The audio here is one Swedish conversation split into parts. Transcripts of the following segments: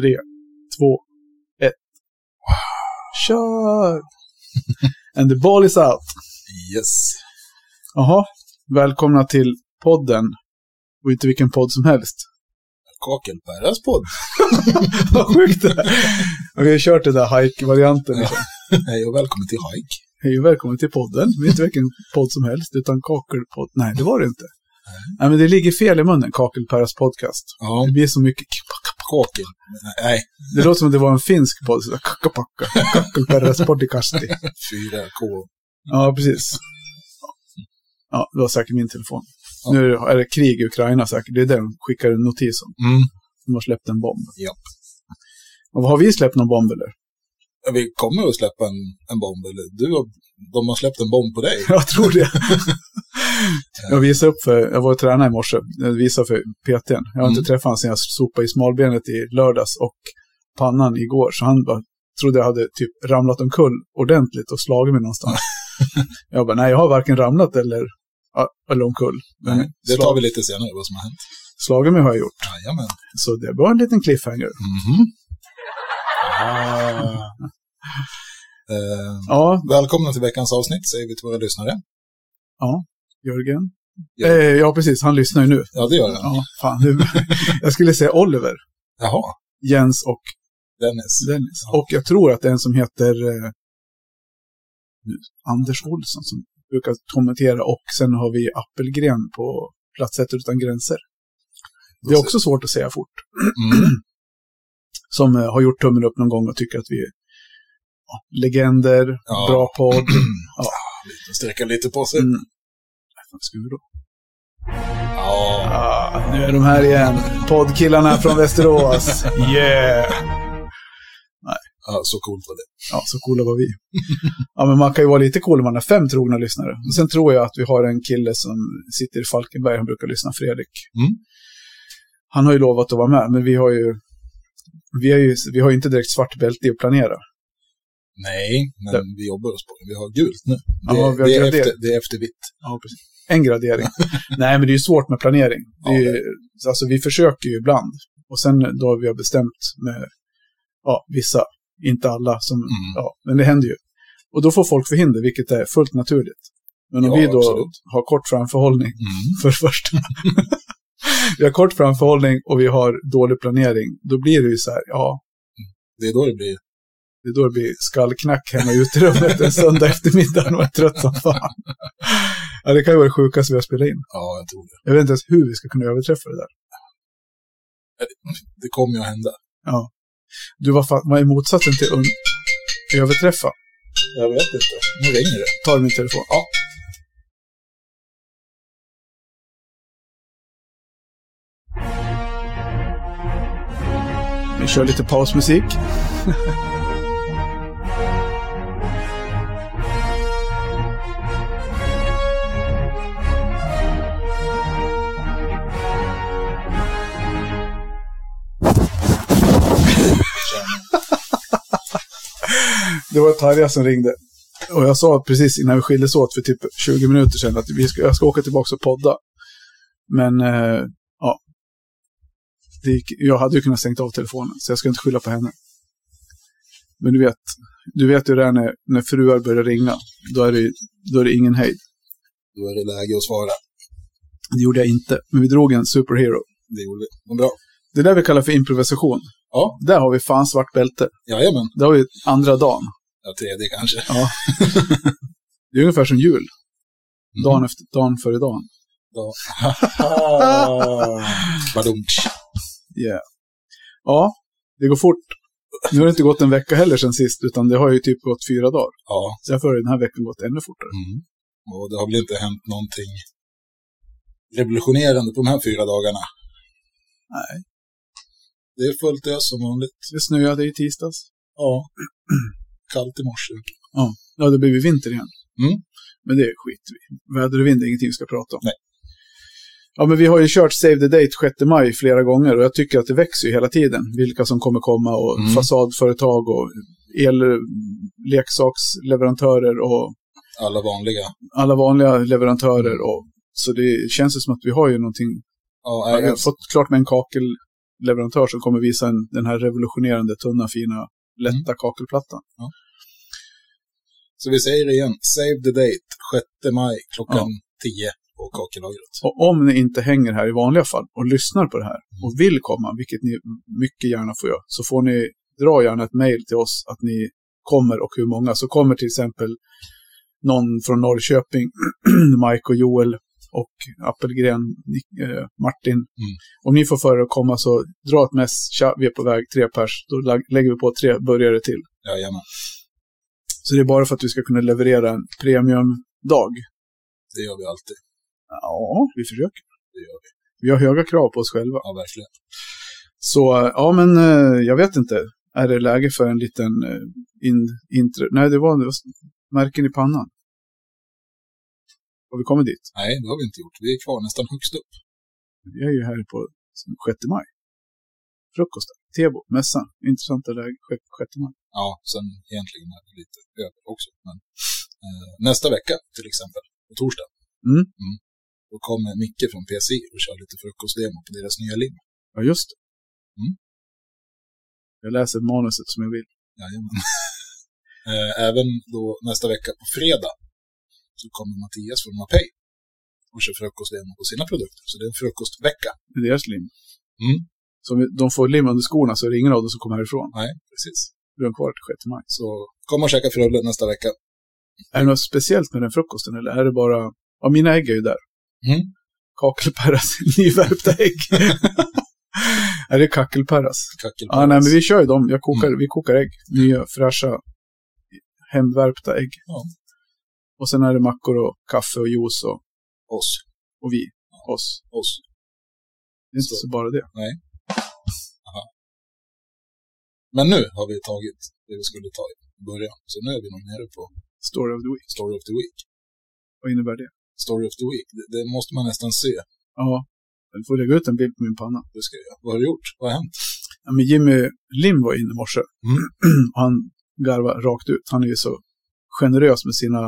tre, två, ett. Kör! And the ball is out. Yes. Jaha, välkomna till podden. Och inte vilken podd som helst. Kakelperras podd. Vad sjukt det är. Och Vi har kört den där hike-varianten. liksom. Hej och välkommen till Hike. Hej och välkommen till podden. Det är inte vilken podd som helst, utan kakelpodd. Nej, det var det inte. Nej, men det ligger fel i munnen, Kakelperras podcast. Ja, Det blir så mycket... kakel. Nej, Det låter som att det var en finsk podd. Kakkapakka. Kakelperras podcasti. 4K. Ja, precis. Ja, det var säkert min telefon. Ja. Nu är det krig i Ukraina säkert. Det är det de skickar en notis om. Mm. De har släppt en bomb. Ja. Och har vi släppt någon bomb eller? Ja, Vi kommer att släppa en, en bomb. Eller du har, de har släppt en bomb på dig. Jag tror det. Jag visade upp för, jag var och tränade i morse, jag visade för PTn. Jag har inte Mm. träffat honom sedan jag sopade i smalbenet i lördags och pannan igår. Så han bara, trodde jag hade typ ramlat omkull ordentligt och slagit mig någonstans. jag bara, nej jag har varken ramlat eller, ja, eller omkull. Men Nej, det tar slag, vi lite senare, vad som har hänt. slagit mig har jag gjort. Jajamän. Så det var en liten cliffhanger. Mhm. Ah. Eh, Ja, välkomna till veckans avsnitt, säger vi till våra lyssnare. Jörgen. Ja. Eh, ja, precis. Han lyssnar ju nu. Ja, det gör den. Ja, fan. Nu. jag skulle säga Oliver, Jaha, Jens och Dennis. Dennis. Ja. Och jag tror att det är en som heter eh, Anders Olsson som brukar kommentera. Och sen har vi Appelgren på Plats ett utan gränser. Det är också svårt att säga fort. Mm. Som eh, har gjort tummen upp någon gång och tycker att vi är ja, legender, Ja. bra podd. Lite, sträcka lite på sig. Mm. Nej, vi då? Ja, Ah, nu är de här igen. Poddkillarna från Västerås. Yeah! ja, så coolt var det. Ja, så coola var vi. Ja, men man kan ju vara lite cool om man har fem trogna lyssnare. Och sen tror jag att vi har en kille som sitter i Falkenberg, han brukar lyssna, Fredrik. Mm. Han har ju lovat att vara med, men vi har ju, vi har ju, vi har ju inte direkt svart bälte i att planera. Nej, men Det- vi jobbar oss på det. Vi har gult nu. Ja, Det, vi har det, är, efter, det är efter vitt. Ja, precis. En gradering. Nej, men det är ju svårt med planering. Det är ju, alltså, vi försöker ju ibland. Och sen då vi har bestämt med ja, vissa, inte alla, som, Mm. ja, men det händer ju. Och då får folk förhinder, vilket är fullt naturligt. Men om Ja, vi då absolut. har kort framförhållning, Mm. för det första. vi har kort framförhållning och vi har dålig planering. Då blir det ju så här, ja, Det är då det blir. det är då det blir skallknack hemma i uterummet en söndag eftermiddag och är trött som fan. Ja, det kan ju vara det sjukaste vi har spelat in. Ja, jag tror det. Jag vet inte ens hur vi ska kunna överträffa det där. Det kommer ju att hända. Du var, fan, var i motsatsen till un- överträffa. Jag vet inte. Nu ringer det. Tar min telefon. Ja. Vi kör lite pausmusik. Det var Tarja som ringde. Och jag sa precis innan vi skildes åt för typ 20 minuter sedan att vi ska, jag ska åka tillbaka och podda. Men eh, ja, det gick, jag hade ju kunnat stängt av telefonen så jag ska inte skylla på henne. Men du vet, du vet ju det är när, när fruar börjar ringa. Då är, det, då är det ingen hejd. Då är det läge att svara. Det gjorde jag inte. Men vi drog en superhero. Det gjorde vi. Vad bra. Det är där vi kallar för improvisation. Ja, Där har vi fan svart bälte. jajamän. Det har vi andra dagen. Ja, tredje kanske. Ja. det är ungefär som jul. Mm. Dagen, efter, dagen före dagen. Ja. Yeah. Ja, det går fort. Nu har det inte gått en vecka heller sen sist, utan det har ju typ gått fyra dagar. Ja. Så därför har den här veckan gått ännu fortare. Mm. Och det har väl inte hänt någonting revolutionerande på de här fyra dagarna. Nej. Det är fullt ös som vanligt. Det snöade i tisdags. Ja. Kallt i morse. Ja, det blir vinter igen. Mm. Men det är skit vi. Väder och vind är ingenting vi ska prata om. Nej. Ja, men vi har ju kört Save the Date 6 maj flera gånger och jag tycker att det växer ju hela tiden. Vilka som kommer komma och Mm. fasadföretag och elleksaksleverantörer och Alla vanliga. alla vanliga leverantörer. Och, så det känns ju som att vi har ju någonting. Ja, Jag har fått klart med en kakel leverantör som kommer visa en, den här revolutionerande, tunna, fina, lätta kakelplattan. Så vi säger det igen, save the date, 6 maj klockan 10 på kakellagret. Och om ni inte hänger här i vanliga fall och lyssnar på det här och vill komma, vilket ni mycket gärna får göra, så får ni dra gärna ett mejl till oss att ni kommer och hur många. Så kommer till exempel någon från Norrköping, Mike och Joel och Appelgren, eh, Martin. Mm. Om ni får för er att komma så dra ett mess, tja, vi är på väg, tre pers. Då lägger vi på tre burgare till. Jajamän, Så det är bara för att vi ska kunna leverera en premiumdag. det gör vi alltid. Ja, vi försöker. Det gör vi. Vi har höga krav på oss själva. Ja, verkligen. Så ja, men eh, jag vet inte. Är det läge för en liten eh, in, intro? Nej, det var märken i pannan. Har vi kommit dit? Nej, det har vi inte gjort. Vi är kvar nästan högst upp. Vi är ju här på 6 maj. Frukosten, Tebo, mässan. Intressanta läge, 6 maj. Ja, sen egentligen är det lite över också. Men, eh, nästa vecka till exempel, på torsdag, Mm. då kommer Micke från PSI och kör lite frukostdemo på deras nya lim. Ja, just det. Mm. Jag läser manuset som jag vill. Jajamän. Eh, Även då nästa vecka på fredag så kommer Mattias från Mapei och kör frukostdemo på sina produkter. Så det är en frukostvecka. Det är deras lim. Mm. Så om de får lim under skorna så är det ingen av dem som kommer härifrån. Nej, precis. Du är kvar till 6 maj. Så kom och käka frulle nästa vecka. Är det något speciellt med den frukosten eller är det bara... Ja, mina ägg är ju där. Mm. Kakelperras nyvärpta ägg. är det kackelperras? Kackel Ja, nej, men vi kör ju dem. Jag kokar, Mm. Vi kokar ägg. Nya, fräscha, hemvärpta ägg. Ja. Och sen är det mackor och kaffe och juice och, Oss. och vi. Oss. Oss. Det är inte Så. så bara det. Men nu har vi tagit det vi skulle ta i början. Så nu är vi nog nere på Story of the week. Story of the Week. Vad innebär det? Story of the Week, det, det måste man nästan se. Ja, jag får lägga ut en bild på min panna. Det ska jag. Vad har du gjort? Vad har hänt? Ja, men Jimmy Lim var inne i morse. Mm. han garvar rakt ut. Han är ju så generös med sina,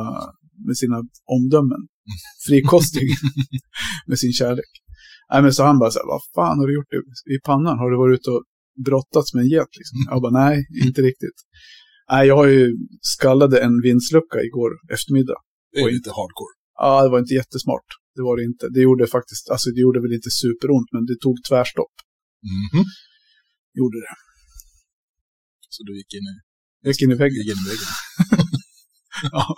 med sina omdömen. Frikostig med sin kärlek. Nej, men så han bara så här, vad fan har du gjort i pannan? Har du varit ute och brottats med en get? Liksom? Jag bara, nej, inte riktigt. Nej, jag har ju skallade en vindslucka igår eftermiddag. Det är lite hardcore. Ja, det var inte jättesmart. Det var det inte. Det gjorde faktiskt, alltså det gjorde väl inte superont, men det tog tvärstopp. Mhm. Gjorde det. Så du gick in i, Jag gick in i väggen. gick in i väggen. Ja.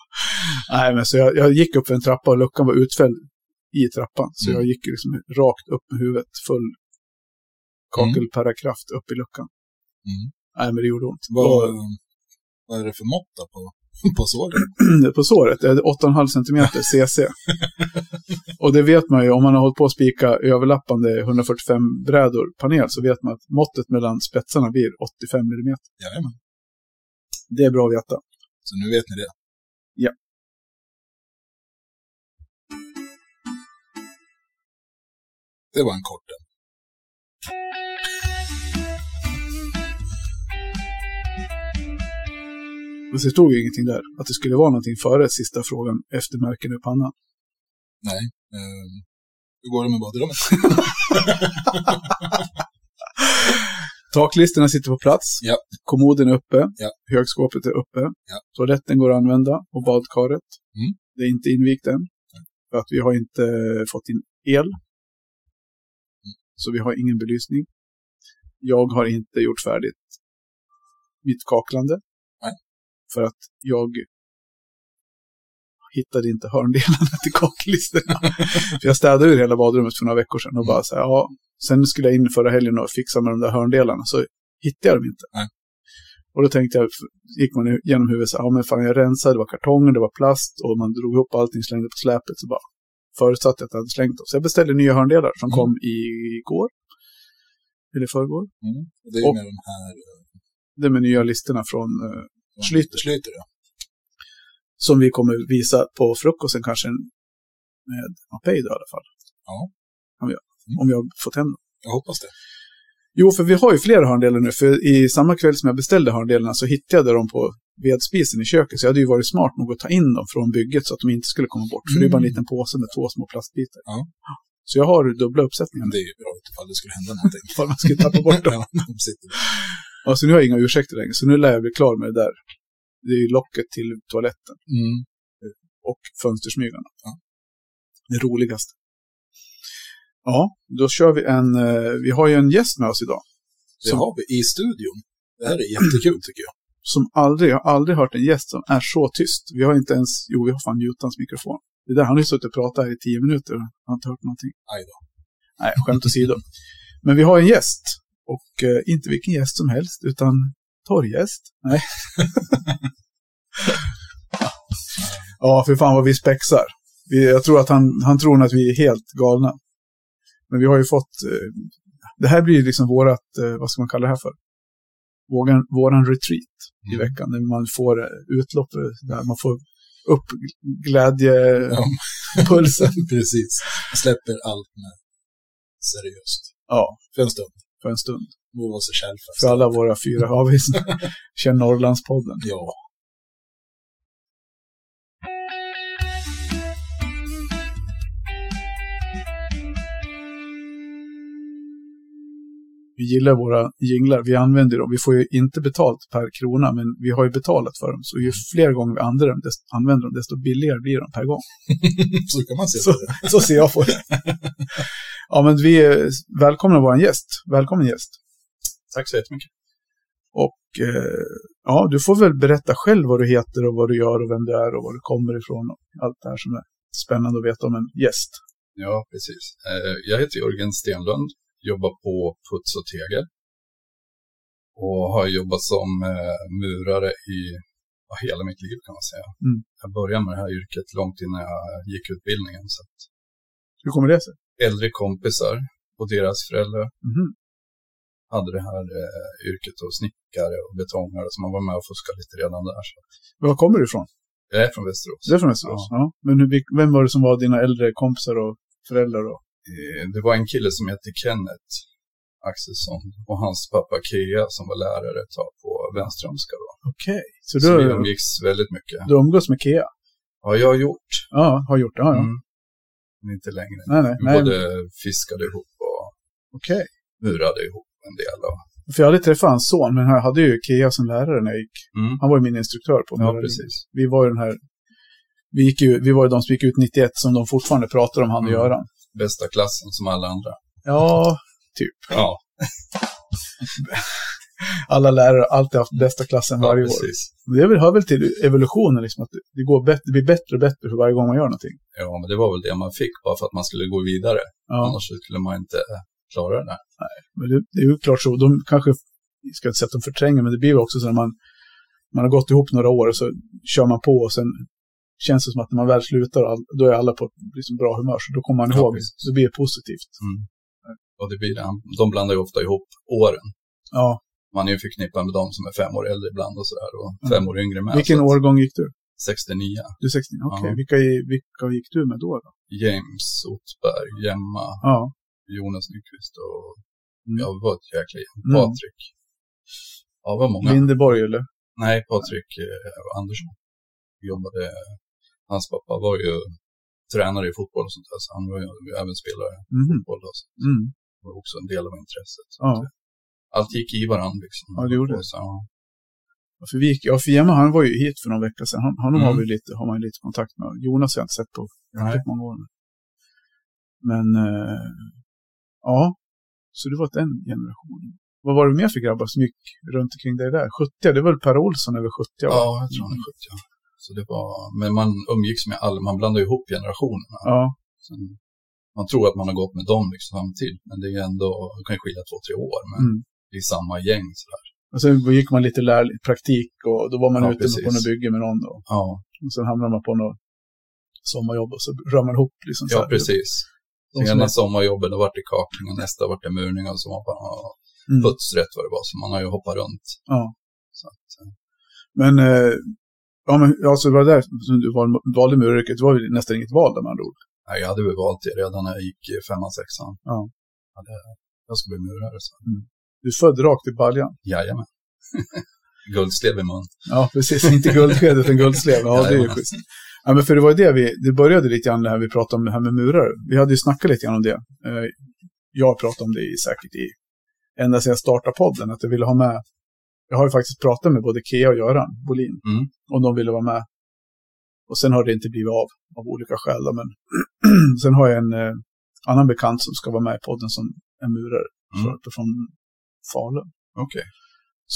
Nej, men så jag, jag gick upp för en trappa och luckan var utfälld i trappan. Så Mm. jag gick liksom rakt upp med huvudet, full kakelparakraft upp i luckan. Mm. Nej, men det gjorde ont. Vad, Och, vad är det för mått då på, på sågen? på såret, det är 8,5 cm CC. och det vet man ju, om man har hållit på att spika överlappande 145 brädor panel så vet man att måttet mellan spetsarna blir 85 mm. Jajamän. Det är bra att veta. Så nu vet ni det. Ja. Det var en kort en. Och så stod ju ingenting där, att det skulle vara någonting före sista frågan efter märken i pannan. Nej. Eh, hur går det med badrummet? Taklisterna sitter på plats. Ja. Kommoden är uppe. Ja. Högskåpet är uppe. Ja. Toaletten går att använda och badkaret. Mm. Det är inte invigt än. För att vi har inte fått in el. Mm. Så vi har ingen belysning. Jag har inte gjort färdigt mitt kaklande. Nej. För att jag hittade inte hörndelarna till kaklisterna. för jag städade ur hela badrummet för några veckor sedan och Mm. bara så här, ja, sen skulle jag in förra helgen och fixa med de där hörndelarna så hittade jag dem inte. Nej. Och då tänkte jag, gick man igenom huvudet så här, ja men fan jag rensade, det var kartonger, det var plast och man drog ihop allting, slängde på släpet så bara förutsatte jag att jag hade slängt dem. Så jag beställde nya hörndelar som Mm. kom igår. Eller förrgår. Mm. Det är Och- med de här Det med nya listorna från eh, eh, Schlyter. Schlyter, ja. som vi kommer visa på frukosten kanske med Mapei i alla fall. Ja. Om jag, om jag har fått hem dem. Jag hoppas det. Jo, för vi har ju flera hörndelar nu. För i samma kväll som jag beställde hörndelarna så hittade jag dem på vedspisen i köket. Så jag hade ju varit smart nog att ta in dem från bygget så att de inte skulle komma bort. För det är bara en Mm. liten påse med två små plastbitar. Ja. Så jag har dubbla uppsättningar. Men det är ju bra ifall det skulle hända någonting. Ifall man skulle tappa bort dem. Ja, de sitter. Ja, så nu har jag inga ursäkter längre. Så nu lär jag bli klar med det där. Det är ju locket till toaletten. Mm. och fönstersmygarna. Ja. Det roligaste. Ja, då kör vi en, eh, vi har ju en gäst med oss idag. Det Som- har vi i studion. Det här är jättekul tycker jag. Som aldrig, jag har aldrig hört en gäst som är så tyst. Vi har inte ens, jo vi har fan mutat hans mikrofon. Det där, han har ju suttit och pratat här i tio minuter och har inte hört någonting. Aj då. Nej, skämt åsido. Men vi har en gäst. Och eh, inte vilken gäst som helst, utan torrgäst. Nej. ja, för fan vad vi spexar. Vi, jag tror att han, han tror att vi är helt galna. Men vi har ju fått... Eh, det här blir ju liksom vårat, eh, vad ska man kalla det här för? Våran, våran retreat i Mm. veckan. Där man får eh, utlopp, där man får upp glädjepulsen. Ja. Precis. Jag släpper allt med seriöst. ja, För en stund. för en stund. Må vara sig själv För alla våra fyra avis. Kör Norrlandspodden. Ja. Vi gillar våra jinglar, vi använder dem. Vi får ju inte betalt per krona, men vi har ju betalat för dem. Så ju fler gånger vi använder dem, desto, använder dem, desto billigare blir de per gång. Så kan man se Så, på det. så ser jag på det. Ja, men vi är välkomna vår gäst. Välkommen gäst. Tack så jättemycket. Och eh, ja, du får väl berätta själv vad du heter och vad du gör och vem du är och var du kommer ifrån och allt det här som är spännande att veta om en gäst. Ja, precis. Eh, Jag heter Jörgen Stenlund, jobbar på Puts och Tegel. Och har jobbat som eh, murare i ja, hela mitt liv kan man säga. Mm. Jag började med det här yrket långt innan jag gick utbildningen. Så Hur kommer det sig? äldre kompisar och deras föräldrar Mhm. hade det här eh, yrket och snickare och betongare så man var med och fuskade lite redan där. Så. Var kommer du ifrån? Jag är från Västerås. Du är från Västerås? Ja. Men hur, vem var det som var dina äldre kompisar och föräldrar då? Eh, Det var en kille som hette Kenneth Axelsson och hans pappa Kea som var lärare ett tag på Wenströmska. Då. Okej. Så Så, du, vi umgicks väldigt mycket. du umgås med Kea? Ja, jag har gjort. Ja, har gjort det. Ja, ja. Mm. Men inte längre. Nej, nej. Vi nej både fiskade ihop och Okej. murade ihop en del. Och... För jag hade träffat hans son, men jag hade ju Kea som lärare när jag gick. Mm. Han var ju min instruktör på Ja, precis. Vi var ju den här... Vi, gick ju, vi var ju de som gick ut 91 som de fortfarande pratar om, han och Mm. Göran. Bästa klassen som alla andra. Ja, typ. Ja, Alla lärare har alltid haft bästa klassen ja varje år. precis. Men det väl- hör väl till evolutionen, liksom, att det, går bättre, det blir bättre och bättre för varje gång man gör någonting. Ja, men det var väl det man fick bara för att man skulle gå vidare. Ja. Annars skulle man inte klara det där. Men det, det är ju klart så. De kanske, jag ska inte säga att de förtränger, men det blir också så när man, man har gått ihop några år och så kör man på och sen känns det som att när man väl slutar, då är alla på liksom bra humör. Så då kommer man Ja, ihåg, precis. det blir positivt. Och det blir det. De blandar ju ofta ihop åren. Ja. Man är ju förknippad med de som är fem år äldre ibland och sådär. Och fem år yngre med. Vilken så att- årgång gick du? 69. Du är 16? Okej, Ja. vilka, vilka gick du med då? då? James Ottberg, Gemma, Ja. Jonas Nyqvist och Mm. ja, det var ett jäkla gäng. Mm. Patrik. Ja, det var många. Lindeborg eller? Nej, Patrik eh, Andersson. Jobbade, hans pappa var ju tränare i fotboll och sånt där, så han var ju även spelare i Mhm. fotboll. Då, så Mm. det var också en del av intresset. Ja. Allt gick i varandra liksom. Ja, det gjorde det. Så, ja. Ja, För, vi gick, ja, för Gemma, han var ju hit för någon vecka sedan. Han, har, Mm. vi lite, har man lite kontakt med. Jonas har jag inte sett på väldigt många år. Men, eh, ja. Så det var den generationen. Vad var det mer för grabbar som gick runt omkring dig där? 70, det var väl Per Olsson över 70? va? ja, jag tror han är 70. Så det var, men man umgicks med alla, man blandar ihop generationerna. Ja, Sen, man tror att man har gått med dem liksom samtidigt, men det är ändå, det kan skilja två, tre år, men mm. det är samma gäng sådär. Och sen gick man lite lär, praktik och då var man Ja, ute precis. på något bygge med någon. Då. Ja, Och sen hamnade man på något sommarjobb och så rör man ihop. Liksom, så ja precis. Som Ena är- sommarjobbet, då vart det kakning och nästa vart det murning och så var man ja, Mm. putsrätt vad det var, så man har ju hoppat runt. Ja. Så att, eh, Men, eh, ja, men alltså, det var där som du val, valde muryrket. Det var ju nästan inget val där med andra ord. nej, jag hade väl valt det redan när jag gick i femman, sexan. Ja. Jag, hade, jag ska bli murare, så Du är född rakt i baljan. jajamän. Guldslev i mun. Ja, precis. Inte guldsked utan guldslev. Ja, det är ju schysst. Ja, men för det var ju det vi, det började lite grann här vi pratade om det här med murar. Vi hade ju snackat lite grann om det. Eh, Jag pratade om det i, säkert i, ända sedan jag startade podden, att jag ville ha med, jag har ju faktiskt pratat med både Kea och Göran Bolin, Mm. om de ville vara med. Och sen har det inte blivit av, av olika skäl. då, Men sen har jag en eh, annan bekant som ska vara med i podden som är murare Mm. för, från Falun. Okej.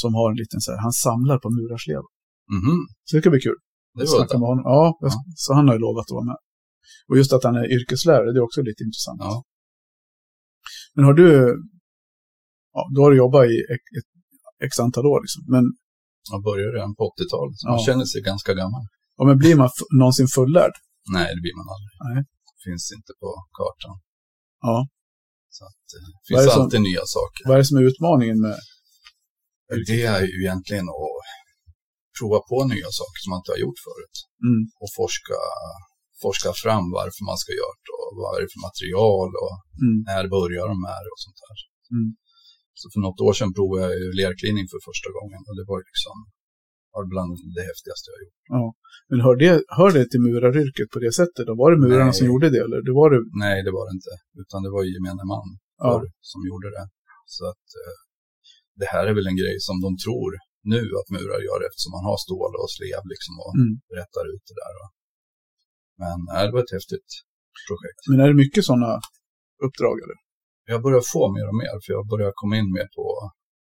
Som har en liten så här, han samlar på murarslevor. Mhm. Så det ska bli kul. Det var det. med honom. Ja, så han har ju lovat att vara med. Och just att han är yrkeslärare, det är också lite intressant. Ja. Men har du, ja, då har du jobbat i ett x antal år liksom. Men, Jag började redan på 80-talet, så man Ja. känner sig ganska gammal. ja, men blir man någonsin fullärd? Nej, det blir man aldrig. Nej. Finns inte på kartan. Ja. Så att, eh, det finns det som- alltid nya saker. Vad är det som är utmaningen med, Det är ju egentligen att prova på nya saker som man inte har gjort förut. mm, Och forska, forska fram varför man ska göra det och vad är det för material och mm, när börjar de här och sånt där. Mm. Så för något år sedan provade jag ju lerklining för första gången och det var liksom var bland det häftigaste jag gjort. men hör det, hör det till muraryrket på det sättet? Då var det murarna Nej. som gjorde det? Eller det var det, Nej, det var det inte. Utan det var ju gemene man ja, förr som gjorde det. Så att eh, det här är väl en grej som de tror nu att murar gör eftersom man har stål och slev liksom och mm. rättar ut det där. Men nej, det var ett häftigt projekt. Men är det mycket sådana uppdrag eller? Jag börjar få mer och mer för jag börjar komma in mer på,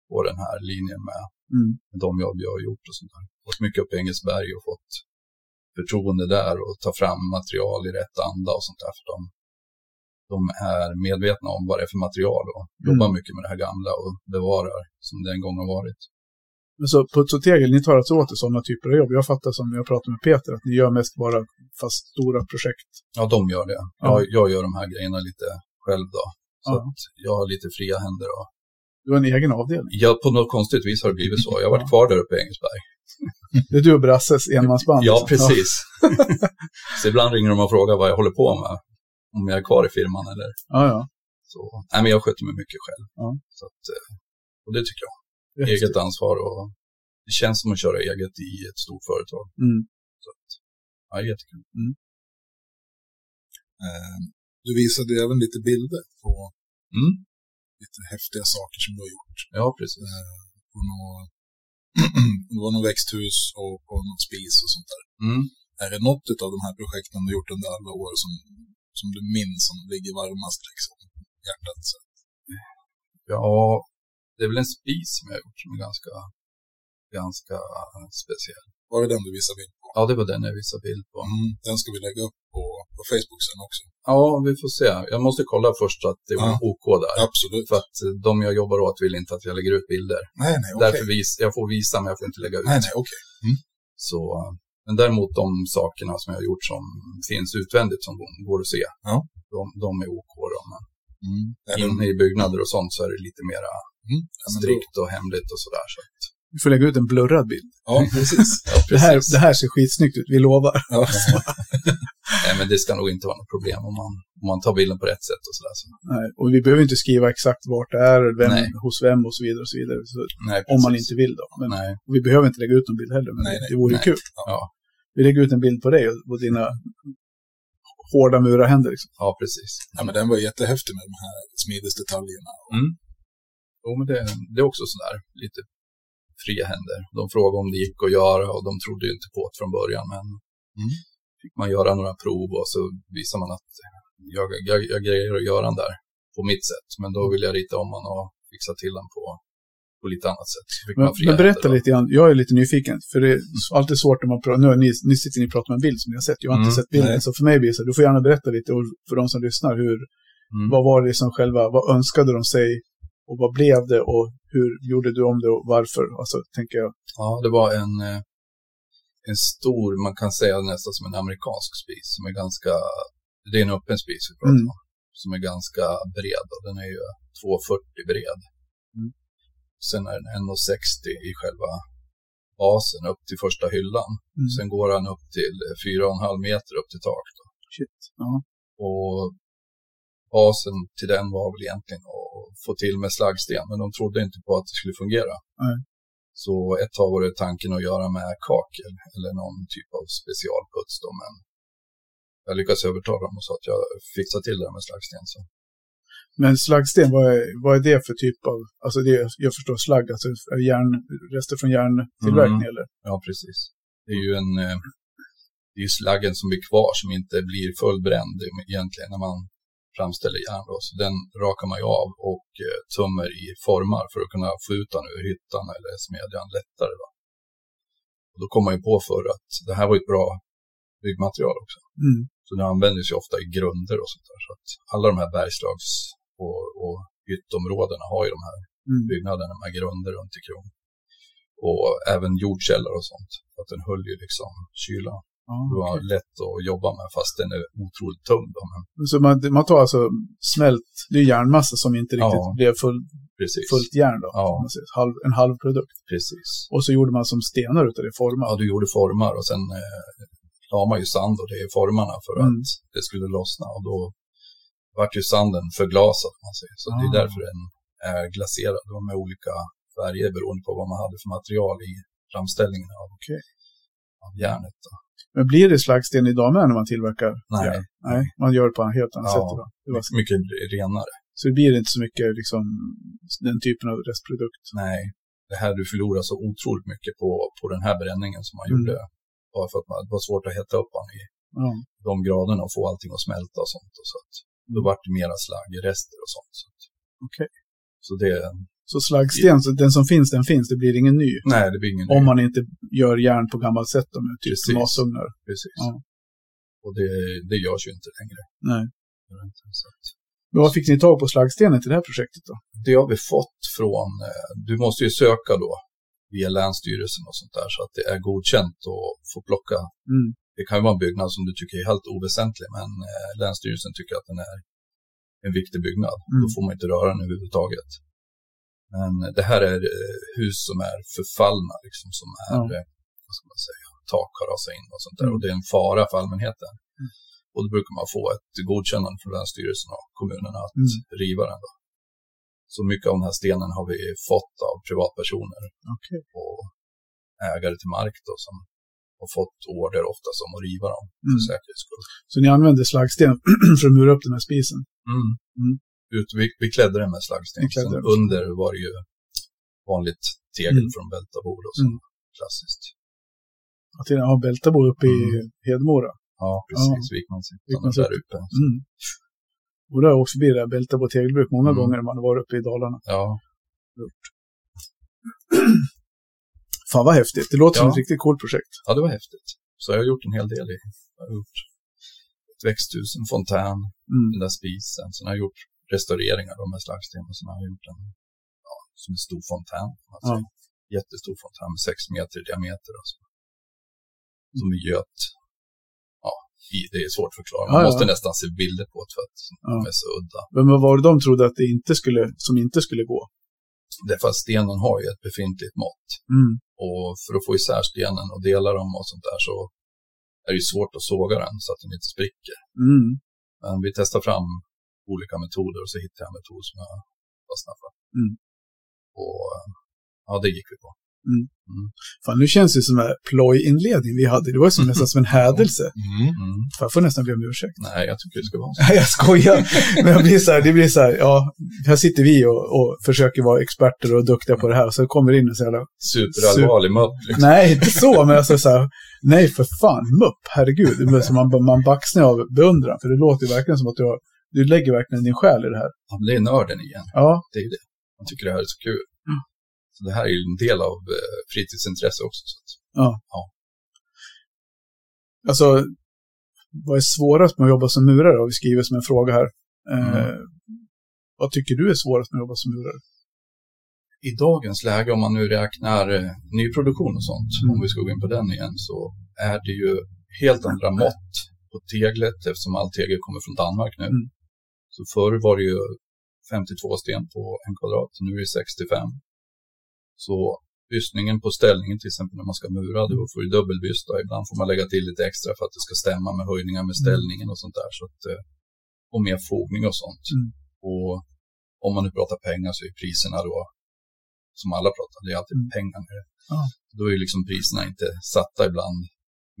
på den här linjen med Mm, de jobb jag har gjort och sånt där. Gått mycket upp i Engelsberg och fått förtroende där och ta fram material i rätt anda och sånt där. För de, de är medvetna om vad det är för material och jobbar mycket med det här gamla och bevarar som det en gång har varit. Men så Puts och Tegel, ni tar alltså åt er sådana typer av jobb. Jag fattar som jag pratade med Peter att ni gör mest bara fast stora projekt. Ja, de gör det. Ja. Jag, jag gör de här grejerna lite själv då. Så Ja. att jag har lite fria händer. Och Du har en egen avdelning. jag, på något konstigt vis har det blivit så. Jag har varit kvar där uppe i Engelsberg. Det är du och Brasses enmansband. Ja, liksom. precis. så ibland ringer de och frågar vad jag håller på med. Om jag är kvar i firman eller Ja, ja. så. Nej, men jag sköter mig mycket själv. Ja. Så att, eh, och det tycker jag. Det är Eget häftigt. ansvar och det känns som att köra eget i ett stort företag. Mm. Ja, jättekul. Eh, Du visade även lite bilder på Mm. lite häftiga saker som du har gjort. Ja, precis. På något, det var något växthus och på något spis och sånt där. Mm. Är det något av de här projekten du har gjort under alla år som, som du minns som ligger varmast liksom, hjärtat? Så. Ja, det är väl en spis som jag har gjort som är ganska, ganska speciell. Var det den du visade bild? Ja, det var den jag visade bild på. Mm, den ska vi lägga upp på, på Facebook sen också. Ja, vi får se. Jag måste kolla först att det är Ja. OK där. Absolut. För att eh, de jag jobbar åt vill inte att jag lägger ut bilder. Nej, nej, okej. Därför vis, jag får visa men jag får inte lägga ut. Nej, nej, okej. Så, eh, men däremot de sakerna som jag har gjort som finns utvändigt som går att se. Ja. De, de är OK. Då, men Mm. Inne i byggnader och sånt så är det lite mer Mm. Strikt och hemligt och sådär. Så. att- Vi får lägga ut en blurrad bild. Ja, precis. Ja, Det här, precis. det här ser skitsnyggt ut, vi lovar. Ja. Nej, men det ska nog inte vara något problem om man, om man tar bilden på rätt sätt och sådär. Så. Nej, och vi behöver inte skriva exakt vart det är, vem, Nej. hos vem och så vidare. Och så vidare så, Nej, om man precis. inte vill då. Men Nej, vi behöver inte lägga ut någon bild heller, men Nej, nej, det vore ju kul. ja, Vi lägger ut en bild på dig och på dina hårda murarhänder. Liksom. ja, precis. Ja, men den var jättehäftig med de här smidesdetaljerna. Mm. Jo, men det, det är också sådär lite fria händer. De frågade om det gick att göra och de trodde ju inte på det från början. Men Mm. fick man göra några prov och så visar man att jag, jag, jag grejer att göra den där på mitt sätt. Men då vill jag rita om den och fixa till den på, på lite annat sätt. Men, men berätta lite grann, jag är lite nyfiken. För det är alltid svårt när man pratar, nu, ni, nu sitter ni och pratar om en bild som ni har sett. Jag har inte Mm, sett bilden, nej. så för mig blir det så du får gärna berätta lite och för de som lyssnar. Hur, Mm. Vad var det som själva, vad önskade de sig och vad blev det och hur gjorde du om det och varför? Alltså, tänker jag. Ja, det var en, eh, en stor, man kan säga nästan som en amerikansk spis som är ganska, det är en öppen spis vi pratar Mm. om, som är ganska bred och den är ju 2,40 bred. Mm. Sen är den 1,60 i själva basen upp till första hyllan. Mm. Sen går han upp till 4,5 meter upp till tak. Då. Shit. Ja. Och basen till den var väl egentligen att få till med slaggsten, men de trodde inte på att det skulle fungera. Nej. Så ett tag var det tanken att göra med kakel eller någon typ av specialputs då, men jag lyckades övertala dem och sa att jag fixar till det med slagsten. Så. Men slaggsten, vad är, vad är det för typ av, alltså det, jag förstår slagg, alltså järn, rester från järntillverkning Mm. eller? Ja, precis. Det är ju en, eh, det är slaggen som blir kvar som inte blir fullbränd egentligen när man framställer järn. Så den rakar man ju av och eh, tummer i formar för att kunna få ut den ur hyttan eller smedjan lättare. Då. Och då kom man ju på för att det här var ett bra byggmaterial också. Mm. Så det användes ju ofta i grunder och sånt där. Så att alla de här bergslags och, och hyttområdena har ju de här Mm. byggnaderna med grunder runt omkring. Och även jordkällare och sånt. Att den höll ju liksom kylan. Det var lätt att jobba med fast den är otroligt tung. Då, men Så man, man tar alltså smält, det är järnmassa som inte riktigt Ja. blev full, precis. fullt järn då. Ja. Halv, en halv produkt. precis. Och så gjorde man som stenar utav det, format. Ja, du gjorde formar och sen eh, la man ju sand och det i formarna för Mm. att det skulle lossna. Och då vart ju sanden förglasad. Man säger. Så det är Ah. därför den är glaserad och med olika färger beroende på vad man hade för material i framställningen av, Okej. av järnet. Då. Men blir det slaggsten idag med när man tillverkar Nej. järn? Nej, man gör det på ett helt annat Ja. sätt idag. Det var, Mycket renare. så det blir inte så mycket liksom, den typen av restprodukt. Nej, det här du förlorar så otroligt mycket på, på den här bränningen som man Mm. gjorde. Bara för att man, det var svårt att hetta upp den i Ja. de graderna och få allting att smälta och sånt. Och så att, då vart det mera slaggrester och sånt. Så, att, Okej. så det, Så slaggsten, så den som finns, den finns. Det blir ingen ny. nej det blir ingen Om ny. man inte gör järn på gammalt sätt då, med typ Precis. masugnar. Precis. Ja. Och det, det görs ju inte längre. Nej. Men vad fick ni tag på slaggstenen till det här projektet då? det har vi fått från, eh, du måste ju söka då via Länsstyrelsen och sånt där så att det är godkänt att få plocka. Mm. Det kan ju vara en byggnad som du tycker är helt oväsentlig men eh, Länsstyrelsen tycker att den är en viktig byggnad. Mm. Då får man inte röra den överhuvudtaget. Men det här är eh, hus som är förfallna, liksom, som är, eh, vad ska man säga, tak har rasat in och sånt där. Mm. Och det är en fara för allmänheten. Mm. Och då brukar man få ett godkännande från Länsstyrelsen och kommunerna att Mm. riva den. Då. Så mycket av den här stenen har vi fått av privatpersoner Okej. och ägare till mark då, som har fått order oftast om att riva dem för Mm. säkerhets skull. Så ni använde slaggsten för att mura upp den här spisen? Mm. Ut, vi, vi klädde den med Sen den. under var det ju vanligt tegel Mm. från så. Mm. Klassiskt. Att ni har Bältabo uppe i Mm. Hedemora? Ja, precis. Vikmanshyttan Vikmanshyttan. där uppe. Mm. Och då har jag åkt förbi det Bältabo tegelbruk många Mm. gånger när man har varit uppe i Dalarna. Ja, Fan vad häftigt. Det låter som Ja. ett riktigt coolt projekt. ja, det var häftigt. Så jag har gjort en hel del i. Jag har gjort ett växthus, en fontän, Mm. den där spisen. Sen har jag gjort restaureringar då med slagsten och sen har gjort en, ja, som en stor fontän. Alltså, Ja. Jättestor fontän med sex meter i diameter. Alltså. Som vi göt. Ja, det är svårt att förklara. Man Ja, måste nästan se bilder på det för att de är så udda. Men vad var det de trodde att det inte skulle, som inte skulle gå? Därför att stenen har ju ett befintligt mått. Mm. Och för att få isär stenen och dela dem och sånt där så är det ju svårt att såga den så att den inte spricker. Mm. Men vi testar fram olika metoder och så hittade jag en metod som jag fastnade för. Mm. Och ja, det gick vi på. Fan, nu känns det som en plojinledning vi hade. Det var som nästan som en hädelse. Mm. Mm. Fan, jag får nästan be om ursäkt. Nej, jag tycker det ska vara så. Jag skojar. Men jag blir så här, det blir så här, ja, här sitter vi och, och försöker vara experter och duktiga på det här. Och så kommer det in en så jävla Superallvarlig mupp. Liksom. Nej, inte så, men alltså så här, nej för fan, mupp, herregud. Man, man baxnar av beundran, för det låter ju verkligen som att du, har, du lägger verkligen din själ i det här. Ja, men det är nörden igen. Ja, Det är ju det. Man tycker det här är så kul. Mm. Så det här är ju en del av eh, fritidsintresse också. Så att, alltså, vad är svårast med att jobba som murare? Har vi skrivit som en fråga här. Eh, Vad tycker du är svårast med att jobba som murare? I dagens läge, om man nu räknar eh, nyproduktion och sånt, Mm. om vi ska gå in på den igen, så är det ju helt andra mått på teglet eftersom all tegel kommer från Danmark nu. Mm. Så förr var det ju 52 sten på en kvadrat, nu är det 65. Så bystningen på ställningen, till exempel när man ska mura, då får du dubbelbysta. Ibland får man lägga till lite extra för att det ska stämma med höjningar med ställningen och sånt där. Så att, eh, och mer fogning och sånt. Mm. Och om man nu pratar pengar så är priserna då som alla pratar, det är alltid Mm. pengar. med det. Ja. Då är liksom priserna inte satta ibland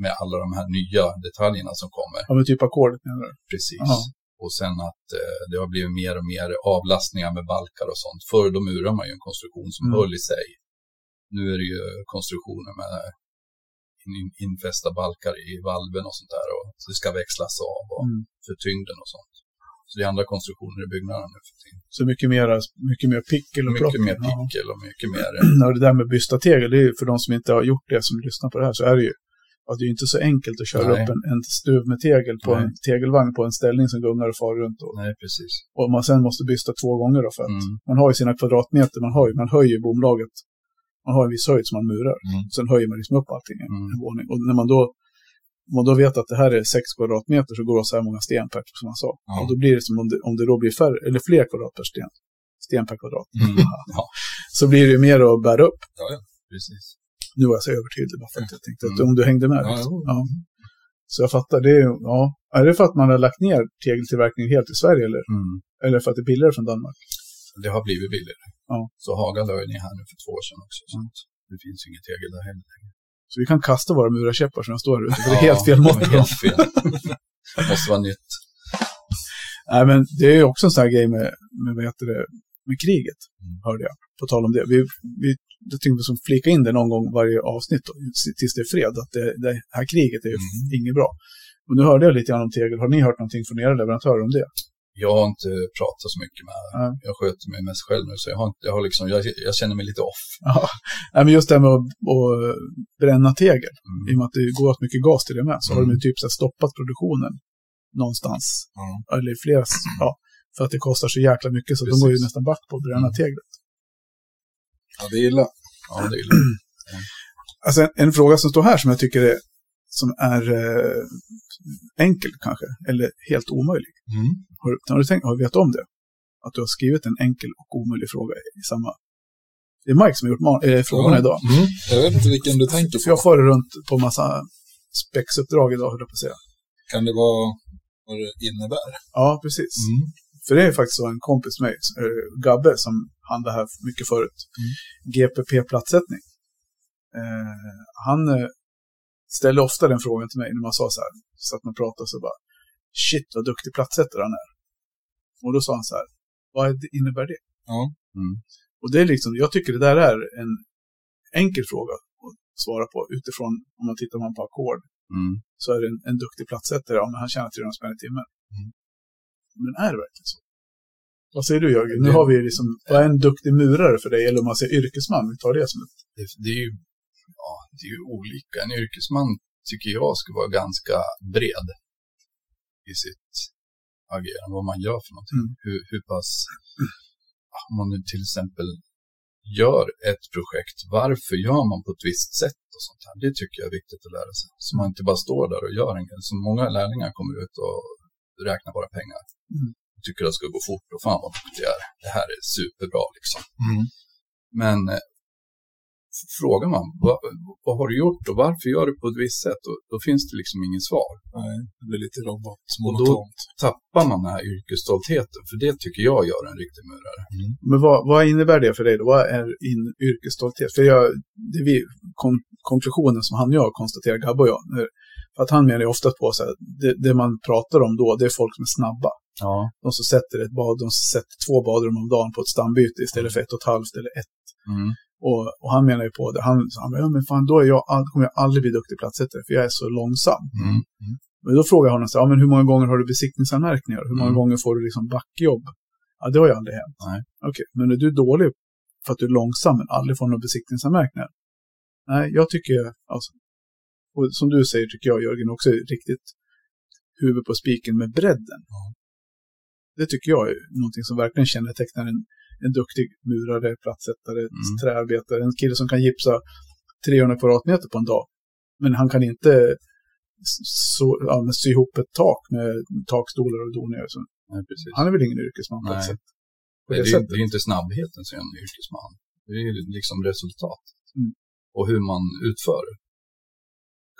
med alla de här nya detaljerna som kommer. Ja, men typ ackordet menar du? Precis. Ja. Och sen att eh, det har blivit mer och mer avlastningar med balkar och sånt. Förr då murade man ju en konstruktion som Mm. höll i sig. Nu är det ju konstruktioner med in, infästa balkar i valven och sånt där. Och så det ska växlas av och Mm. för tyngden och sånt. Så det är andra konstruktioner i byggnaden nu för tiden. Så mycket mer, mycket mer pickel och plock. Mycket mer Ja. pickel och mycket mer... Ja, det där med bysta tegel, det är ju för de som inte har gjort det, som lyssnar på det här, så är det ju att det är ju inte så enkelt att köra Nej. upp en, en stuv med tegel på en Nej. tegelvagn på en ställning som gungar och far runt. Och, Nej, precis. och man sen måste bysta två gånger då för att Mm. man har ju sina kvadratmeter, man, har ju, man höjer bomlaget. Man har en viss höjd som man murar. Mm. Sen höjer man liksom upp allting i Mm. en våning. Och när man då, om man då vet att det här är sex kvadratmeter så går det så här många sten per, som man sa. Ja. Och då blir det som om det, om det då blir färre, eller fler kvadrat per sten, sten per kvadrat, Mm. Ja, så blir det ju mer att bära upp. precis. Nu var jag så övertydlig bara för att jag tänkte att Mm. om du hängde med. Ja, liksom. Ja. Så jag fattar, det är, ja. är det för att man har lagt ner tegeltillverkningen helt i Sverige eller, Mm. eller för att det är billigare från Danmark? Det har blivit billigare. Ja. Så Haga la ner här nu för två år sedan också. Så Mm. det finns inget tegel där heller. Så vi kan kasta våra murarkäppar som står här ute, för det är helt fel mått. Helt fel. det måste vara nytt. Nej, men det är också en sån här grej med, med vad heter det, med kriget, Mm. hörde jag. På tal om det. Vi, vi, jag tänkte som flika in det någon gång varje avsnitt då, tills det är fred, att det, det här kriget är Mm. inget bra. Och nu hörde jag lite grann om tegel. Har ni hört någonting från era leverantörer om det? Jag har inte pratat så mycket med Nej. Jag sköter mig mest själv nu, så jag, har inte, jag, har liksom, jag, jag känner mig lite off. Ja, Nej, men just det här med att, att bränna tegel. Mm. I och med att det går åt mycket gas till det med, så har de Mm. typ så stoppat produktionen någonstans. Ja. Eller flera, ja, för att det kostar så jäkla mycket så de går ju Precis. nästan back på att bränna Mm. teglet. ja, det är illa. Ja, det är lugnt. Alltså en, en fråga som står här som jag tycker är, som är eh, enkel kanske, eller helt omöjlig. Mm. Har, du- har du tänkt, har du vet om det? Att du har skrivit en enkel och omöjlig fråga i samma... Det är Mike som har gjort eh, frågorna Ja. idag. Mm. Jag vet inte vilken du tänker på. jag far runt på massa spexuppdrag idag, höll jag på att säga. Kan det vara vad det innebär? Ja, precis. Mm. För det är faktiskt så en kompis med mig, eh, Gabbe, som handlade här mycket förut. Mm. GPP-platssättning. Eh, han eh, ställde ofta den frågan till mig när man sa så här, så att man pratade så bara, shit vad duktig platssättare han är. Och då sa han så här, vad är- innebär det? Ja. Mm. Och det är liksom, jag tycker det där är en enkel fråga att svara på utifrån, om man tittar på ackord, Mm. så är det en, en duktig platssättare, ja men han tjänar 300 spänn i timmen. Mm. Men är det verkligen så? Vad säger du Jörgen? Nu har vi liksom, vad är en duktig murare för dig? Eller om man säger yrkesman, vi tar det som ett... Det, det, är ju, ja, det är ju olika. En yrkesman tycker jag ska vara ganska bred i sitt agerande, vad man gör för någonting. Mm. Hur, hur pass, om man nu till exempel gör ett projekt, varför gör man på ett visst sätt och sånt här. Det tycker jag är viktigt att lära sig. Så man inte bara står där och gör en grej. Så många lärlingar kommer ut och räknar bara pengar. Mm. Tycker det ska gå fort och fan vad duktig jag är. Det här är superbra liksom. Mm. Men eh, frågar man vad, vad har du gjort och varför gör du på ett visst sätt? Och, då finns det liksom ingen svar. Nej, det blir lite robot, Och då-. Tappar man den här yrkesstoltheten, för det tycker jag gör en riktig murare. Men vad, vad innebär det för dig då? Vad är in yrkesstolthet? För jag, det vi, kon, konklusionen som han och jag konstaterar, Gabbe och jag, när- för att han menar ju ofta på så här, det, det man pratar om då, det är folk som är snabba. Ja. De som sätter ett bad, de sätter två badrum om dagen på ett stambyte istället för ett och ett halvt eller ett. Mm. Och, och han menar ju på det. Han sa, ja, men fan, då är jag, all, kommer jag aldrig bli duktig platssättare för jag är så långsam. Mm. Men då frågar jag honom, så, här, ja, men hur många gånger har du besiktningsanmärkningar? Hur många Mm. gånger får du liksom backjobb? Ja, det har ju aldrig hänt. Okej, men är du dålig för att du är långsam men aldrig får några besiktningsanmärkningar? Nej, jag tycker, alltså, och som du säger tycker jag Jörgen också är riktigt huvud på spiken med bredden. Det tycker jag är någonting som verkligen kännetecknar en, en duktig murare, plattsättare, Mm. träarbetare. En kille som kan gipsa 300 kvadratmeter på en dag. Men han kan inte så, ja, sy ihop ett tak med takstolar och doningar. Han är väl ingen yrkesman på ett sätt. På det, det sättet. det är inte snabbheten som är en yrkesman. Det är liksom resultat. Mm. Och hur man utför.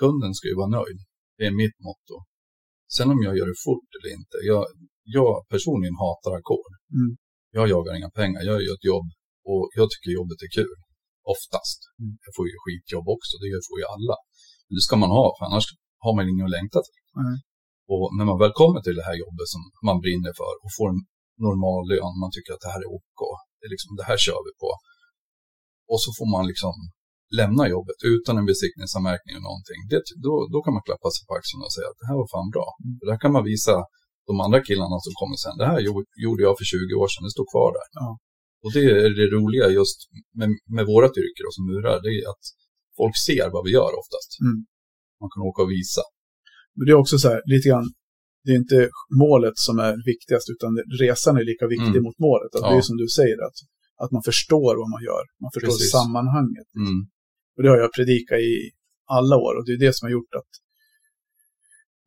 Kunden ska ju vara nöjd. Det är mitt motto. Sen om jag gör det fort eller inte. Jag, jag personligen hatar ackord. Mm. Jag jagar inga pengar. Jag gör ett jobb Och jag tycker jobbet är kul. Oftast. Mm. Jag får ju skitjobb också, det får ju alla. Men det ska man ha, för annars har man inget att längta till. Nej. Och när man väl kommer till det här jobbet som man brinner för och får en normal lön, man tycker att det här är OK, det, är liksom, det här kör vi på. Och så får man liksom lämna jobbet utan en besiktningsanmärkning eller någonting. Det, då, då kan man klappa sig på axeln och säga att det här var fan bra. Mm. Där kan man visa de andra killarna som kommer sen. Det här gjo- gjorde jag för 20 år sedan, det står kvar där. Ja. Och det är det roliga just med, med vårat yrke som murar, det är att folk ser vad vi gör oftast. Mm. Man kan åka och visa. Men det är också så här, lite grann, det är inte målet som är viktigast, utan resan är lika viktig Mm. mot målet. Att Det är Ja. som du säger, att, att man förstår vad man gör. Man förstår Precis. sammanhanget. Mm. Och det har jag predikat i alla år. Och det är det som har gjort att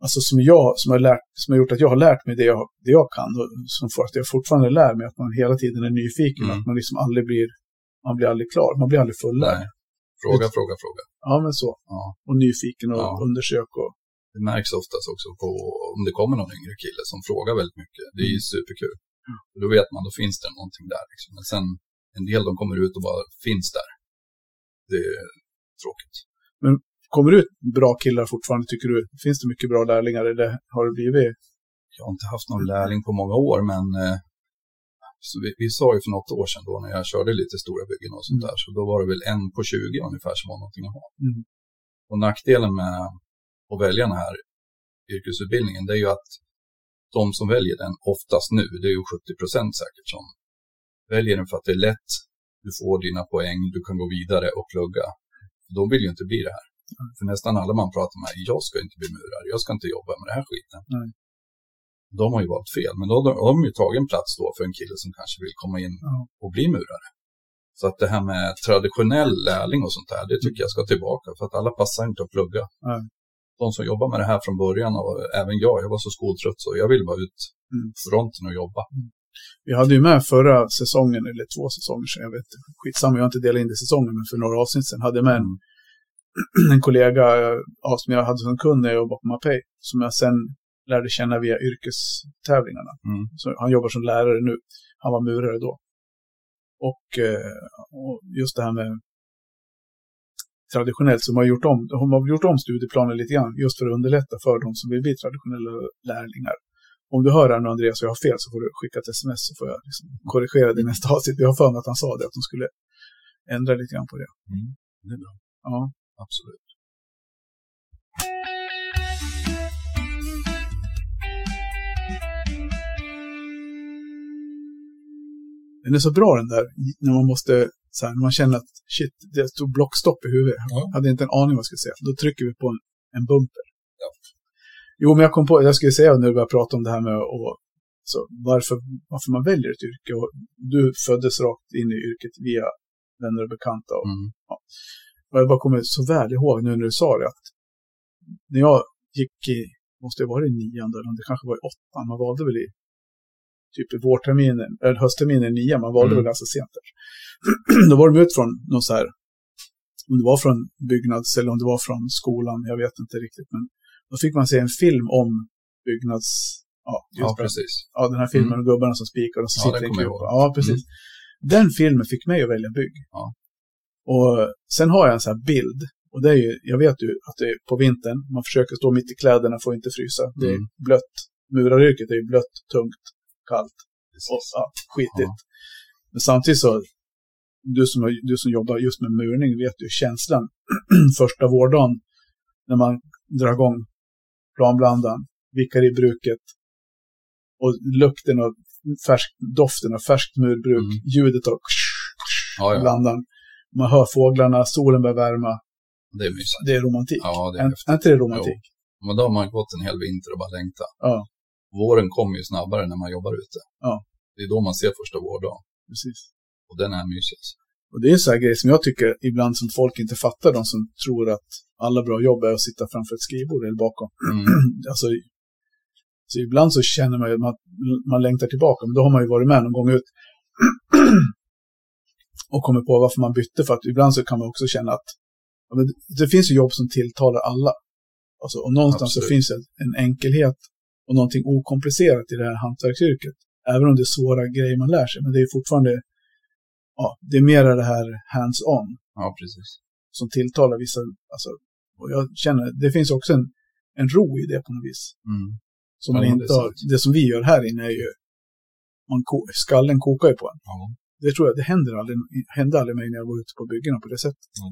Alltså som jag, som har, lärt, som har gjort att jag har lärt mig det jag, det jag kan. Och som får att jag fortfarande lär mig att man hela tiden är nyfiken. Mm. Att man liksom aldrig blir, man blir aldrig klar. Man blir aldrig fullärd. Fråga, fråga, fråga. Ja, men så. Ja. Och nyfiken och Ja. undersök och... Det märks oftast också på om det kommer någon yngre kille som frågar väldigt mycket. Det är ju superkul. Och Då vet man, då finns det någonting där. Liksom. Men sen en del de kommer ut och bara finns där. Det är tråkigt. Kommer det ut bra killar fortfarande, tycker du? Finns det mycket bra lärlingar eller har det blivit? Jag har inte haft någon lärling på många år, men eh, så vi, vi sa ju för något år sedan då när jag körde lite stora byggen och sånt Mm. där, så då var det väl en på 20 ungefär som var någonting att ha. Mm. Och nackdelen med att välja den här yrkesutbildningen, det är ju att de som väljer den oftast nu, det är ju 70 procent säkert som väljer den för att det är lätt, du får dina poäng, du kan gå vidare och plugga. De vill ju inte bli det här. För nästan alla man pratar med, jag ska inte bli murare, jag ska inte jobba med det här skiten. Nej. De har ju valt fel, men då har de, ju tagit en plats då för en kille som kanske vill komma in Ja. och bli murare. Så att det här med traditionell lärling och sånt där, det tycker jag ska tillbaka, för att alla passar inte att plugga. Nej. De som jobbar med det här från början, och även jag, jag var så skoltrött så jag ville bara ut Mm. fronten och jobba. Vi hade ju med förra säsongen, eller två säsonger sedan, jag vet inte. Skitsamma, jag har inte delat in det i säsongen, men för några avsnitt sedan hade jag med en, Mm. en kollega ja, som jag hade som kund när jag jobbade på Mapei, som jag sen lärde känna via yrkestävlingarna. Mm. Så han jobbar som lärare nu. Han var murare då. Och, eh, och just det här med traditionellt så har gjort om, de har gjort om studieplanen lite grann just för att underlätta för de som vill bli traditionella lärlingar. Om du hör här nu Andreas och jag har fel så får du skicka ett sms så får jag liksom korrigera det i nästa avsnitt. Jag har för mig att han sa det, att de skulle ändra lite grann på det. Mm. Det är bra, Ja. absolut. Den är så bra den där, när man måste, så här, när man känner att shit, det stod blockstopp i huvudet. Ja. Jag hade inte en aning vad jag skulle säga. Då trycker vi på en, en bumper. Ja. Jo, men jag kom på, jag skulle säga när du började prata om det här med och, så, varför, varför man väljer ett yrke. Och du föddes rakt in i yrket via vänner och bekanta. Och, Mm. och jag bara kommer så väl ihåg nu när du sa det att när jag gick i, måste det vara i nian då, eller det kanske var i åttan, man valde väl i typ i vårterminen, eller höstterminen i nian, man valde Mm. väl ganska sent där. då var de ut från någon så här, om det var från byggnads eller om det var från skolan, jag vet inte riktigt, men då fick man se en film om byggnads, ja, just Ja, precis. ja den här filmen och gubbarna som spikar och så Ja, sitter kupa. ihåg. Ja, precis. Den filmen fick mig att välja bygg. Ja. Och sen har jag en sån här bild. Och det är ju, jag vet ju att det är på vintern, man försöker stå mitt i kläderna att inte frysa. Det är Mm. blött. Muraryrket är ju blött, tungt, kallt och ja, skitigt. Men samtidigt så, du som, du som jobbar just med murning vet ju känslan första vårdagen när man drar igång planblandaren, vickar i bruket och lukten av färsk, doften av färskt murbruk, Mm. ljudet av Ja, ja. blandaren. Man hör fåglarna, solen börjar värma. Det är mysigt. Det är romantik. Ja, det är häftigt. är inte det romantik? Men då har man gått en hel vinter och bara längtat. Ja. Våren kommer ju snabbare när man jobbar ute. Ja. Det är då man ser första vårdagen. Precis. Och den är mysig. Och det är sån här grej som jag tycker ibland som folk inte fattar, de som tror att alla bra jobb är att sitta framför ett skrivbord eller bakom. Mm. alltså, så ibland så känner man ju att man, man längtar tillbaka, men då har man ju varit med någon gång ut och kommit på varför man bytte, för att ibland så kan man också känna att det finns ju jobb som tilltalar alla. Alltså, och någonstans Absolut. så finns det en enkelhet och någonting okomplicerat i det här hantverksyrket. Även om det är svåra grejer man lär sig, men det är fortfarande ja, det är mer det här hands-on Ja, precis. som tilltalar vissa. Alltså, och jag känner, det finns också en, en ro i det på något vis. Mm. Som man Ja, det inte har, det som vi gör här inne är ju, man, skallen kokar ju på en. Ja. Det tror jag, det händer aldrig, hände aldrig mig när jag var ute på byggena på det sättet. Ja,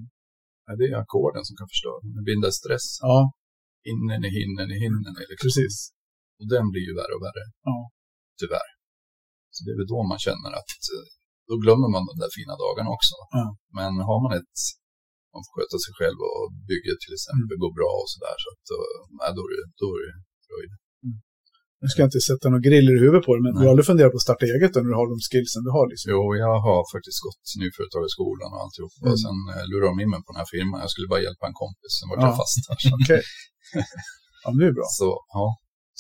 det är ackorden som kan förstöra. Det binder stress. Ja, Innen i hinnen i hinnen. Liksom. precis. Och den blir ju värre och värre. Ja. Tyvärr. Så det är väl då man känner att eh, då glömmer man de där fina dagarna också. Ja. Men har man ett, man får sköta sig själv och bygget till exempel går bra och sådär. Så att, eh, nej, då är det, då är det fröjd. Nu ska jag inte sätta några griller i huvudet på det, men Nej. du har aldrig funderat på att starta eget när du har de skillsen du har liksom? Jo, jag har faktiskt gått nyföretagarskolan och alltihop. Mm. Och sen eh, lurade de in mig på den här firman. Jag skulle bara hjälpa en kompis. Sen var Ja. jag fast här. Okej. ja, men det är bra. Så ja,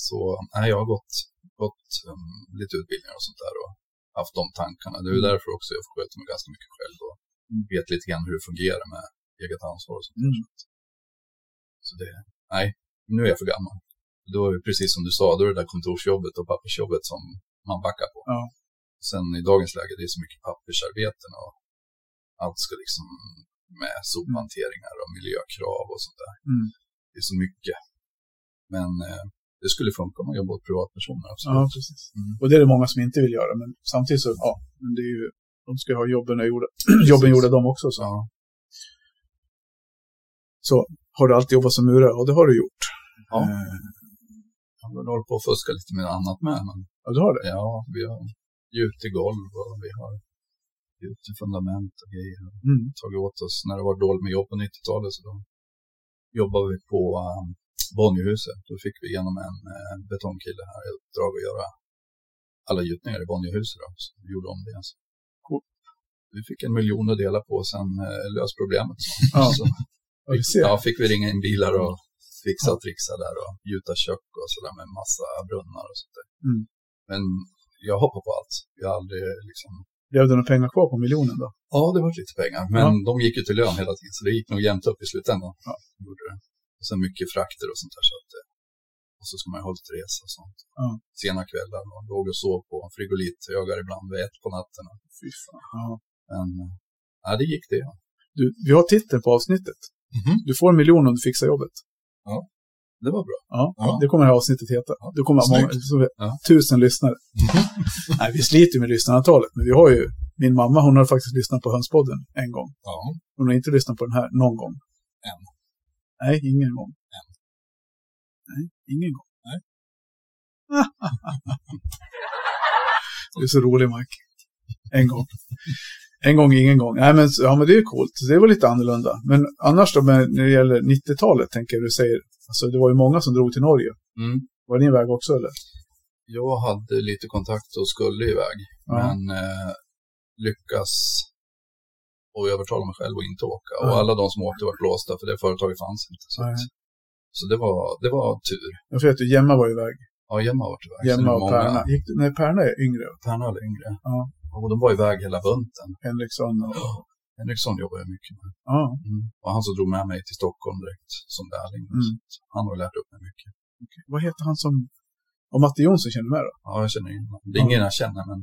så nej, jag har gått, gått um, lite utbildningar och sånt där och haft de tankarna. Det är ju därför också jag får sköta mig ganska mycket själv och vet lite grann hur det fungerar med eget ansvar och sånt där. Mm. Så det, nej, nu är jag för gammal. Då är det precis som du sa, då är det där kontorsjobbet och pappersjobbet som man backar på. Ja. Sen i dagens läge, det är så mycket pappersarbeten och allt ska liksom med sophanteringar och miljökrav och sånt där. Mm. Det är så mycket. Men eh, det skulle funka om man jobbar åt privatpersoner. Ja, Absolut. precis. Mm. Och det är det många som inte vill göra, men samtidigt så, ja, men det är ju, de ska ha jobben gjorda, jobben gjorda de också. Så. Ja. så har du alltid jobbat som murare? Och det har du gjort. Ja. Eh, Jag har hållit på att fuska lite med annat med. Men ja, du har det? ja, vi har gjutit golv och vi har gjutit fundament och grejer. Mm. tagit åt oss när det var dåligt med jobb på 90-talet. Så då jobbade vi på um, Bonnierhuset. Då fick vi genom en uh, betongkille här i uppdrag att göra alla gjutningar i Bonnierhuset. Då. Så vi gjorde om det. Alltså. Cool. Vi fick en miljon att dela på och sen uh, lös problemet. Ja. Så, ser. ja, fick vi ringa in bilar och fixa och trixa där och gjuta kök och sådär med massa brunnar och sånt där. Mm. Men jag hoppar på allt. Jag har aldrig liksom Blev det några pengar kvar på miljonen då? Ja, det var lite pengar. Men Ja. de gick ju till lön hela tiden, så det gick nog jämnt upp i slutändan. Ja. Gjorde det. Och sen mycket frakter och sånt där. Så att, eh, och så ska man ju ha lite resa och sånt. Ja. Sena kvällar och låg och sov på frigolithögar ibland vid ett på natten. Fy fan. Ja. Men eh, ja, det gick det. Ja. Du, vi har titeln på avsnittet. Mhm. Du får en miljon om du fixar jobbet. Det var bra. Ja, Ja. det kommer det här avsnittet heta. Det kommer många, Snyggt. så, Ja. tusen lyssnare. Nej, vi sliter ju med lyssnarantalet, men vi har ju, min mamma hon har faktiskt lyssnat på Hönspodden en gång. Ja. Hon har inte lyssnat på den här någon gång. Än. Nej, ingen gång. Nej, ingen gång. Nej. du är så rolig, Mike. En gång. En gång, ingen gång. Nej, men, ja, men det är coolt. Det var lite annorlunda. Men annars då, när det gäller 90-talet, tänker jag du säger. Alltså, det var ju många som drog till Norge. Mm. Var det din väg också, eller? Jag hade lite kontakt och skulle iväg. Ja. Men eh, lyckas och övertala mig själv att inte åka. Och Ja. alla de som åkte var blåsta för det företaget fanns inte. Så, att, så det, var, det var tur. Jag vet att Gemma var iväg. Ja, Gemma har varit iväg. Gemma Sen och Perna. Gick, nej, Perna är yngre. Perna är yngre. Ja. Och de var iväg hela bunten. Henriksson och... Henriksson jobbar jag mycket med. Ja. Mm. Och han som drog med mig till Stockholm direkt som lärling. Mm. Han har lärt upp mig mycket. Vad heter han som... Och Matte Jonsson känner du med då? Ja, jag känner in honom. Det är ingen jag känner, men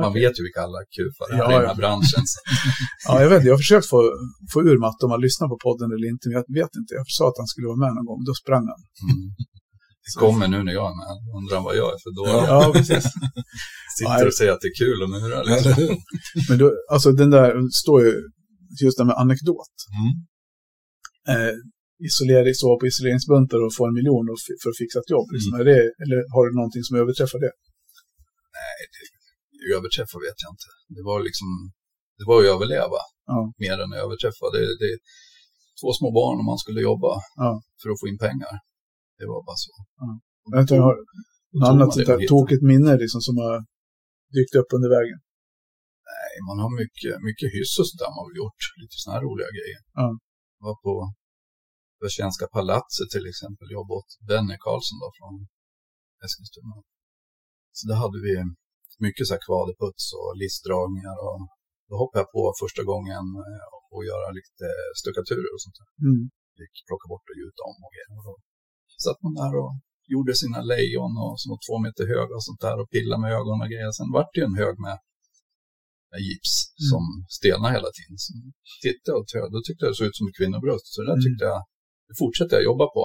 man Okej. vet ju vilka alla kufar är Ja, i den ja. här branschen. Ja, jag vet Jag har försökt få, få ur Matte om han lyssnar på podden eller inte, men jag vet inte. Jag sa att han skulle vara med någon gång, då sprang han. Mm. Det kommer nu när jag är med. Undrar vad jag är för då. Ja, precis. Sitter Nej. och säger att det är kul att mura. Liksom. Men då, alltså den där står ju, just det med anekdot. Mm. Eh, isolera, sova på isoleringsbuntar och få en miljon för att fixa ett jobb. Liksom. Är det, eller har du någonting som överträffar det? Överträffa vet jag inte. Det var liksom, det var att överleva Ja. mer än att överträffa. Det, det, två små barn och man skulle jobba Ja. för att få in pengar. Det var bara så. Jag vet inte, jag har något annat sånt där tokigt minne liksom, som har dykt upp under vägen. Nej, man har mycket, mycket hyss och sådär man har gjort. Lite sådana här roliga grejer. Ja. Jag var på Svenska palatset till exempel. Jobbade åt Benny Karlsson då från Eskilstuna. Så där hade vi mycket så här kvaderputs och listdragningar. Och då hoppade jag på första gången eh, och göra lite stuckaturer och sånt där. Mm. Fick plocka bort och gjuta om och grejer. Och då satt man där och gjorde sina lejon och som var två meter höga och sånt där och pillade med ögonen och grejer. Sen vart det ju en hög med med gips som stelnar hela tiden. Så tittade och tö- då tyckte jag det såg ut som ett kvinnobröst. Så det där Mm. tyckte jag, det fortsätter jag jobba på.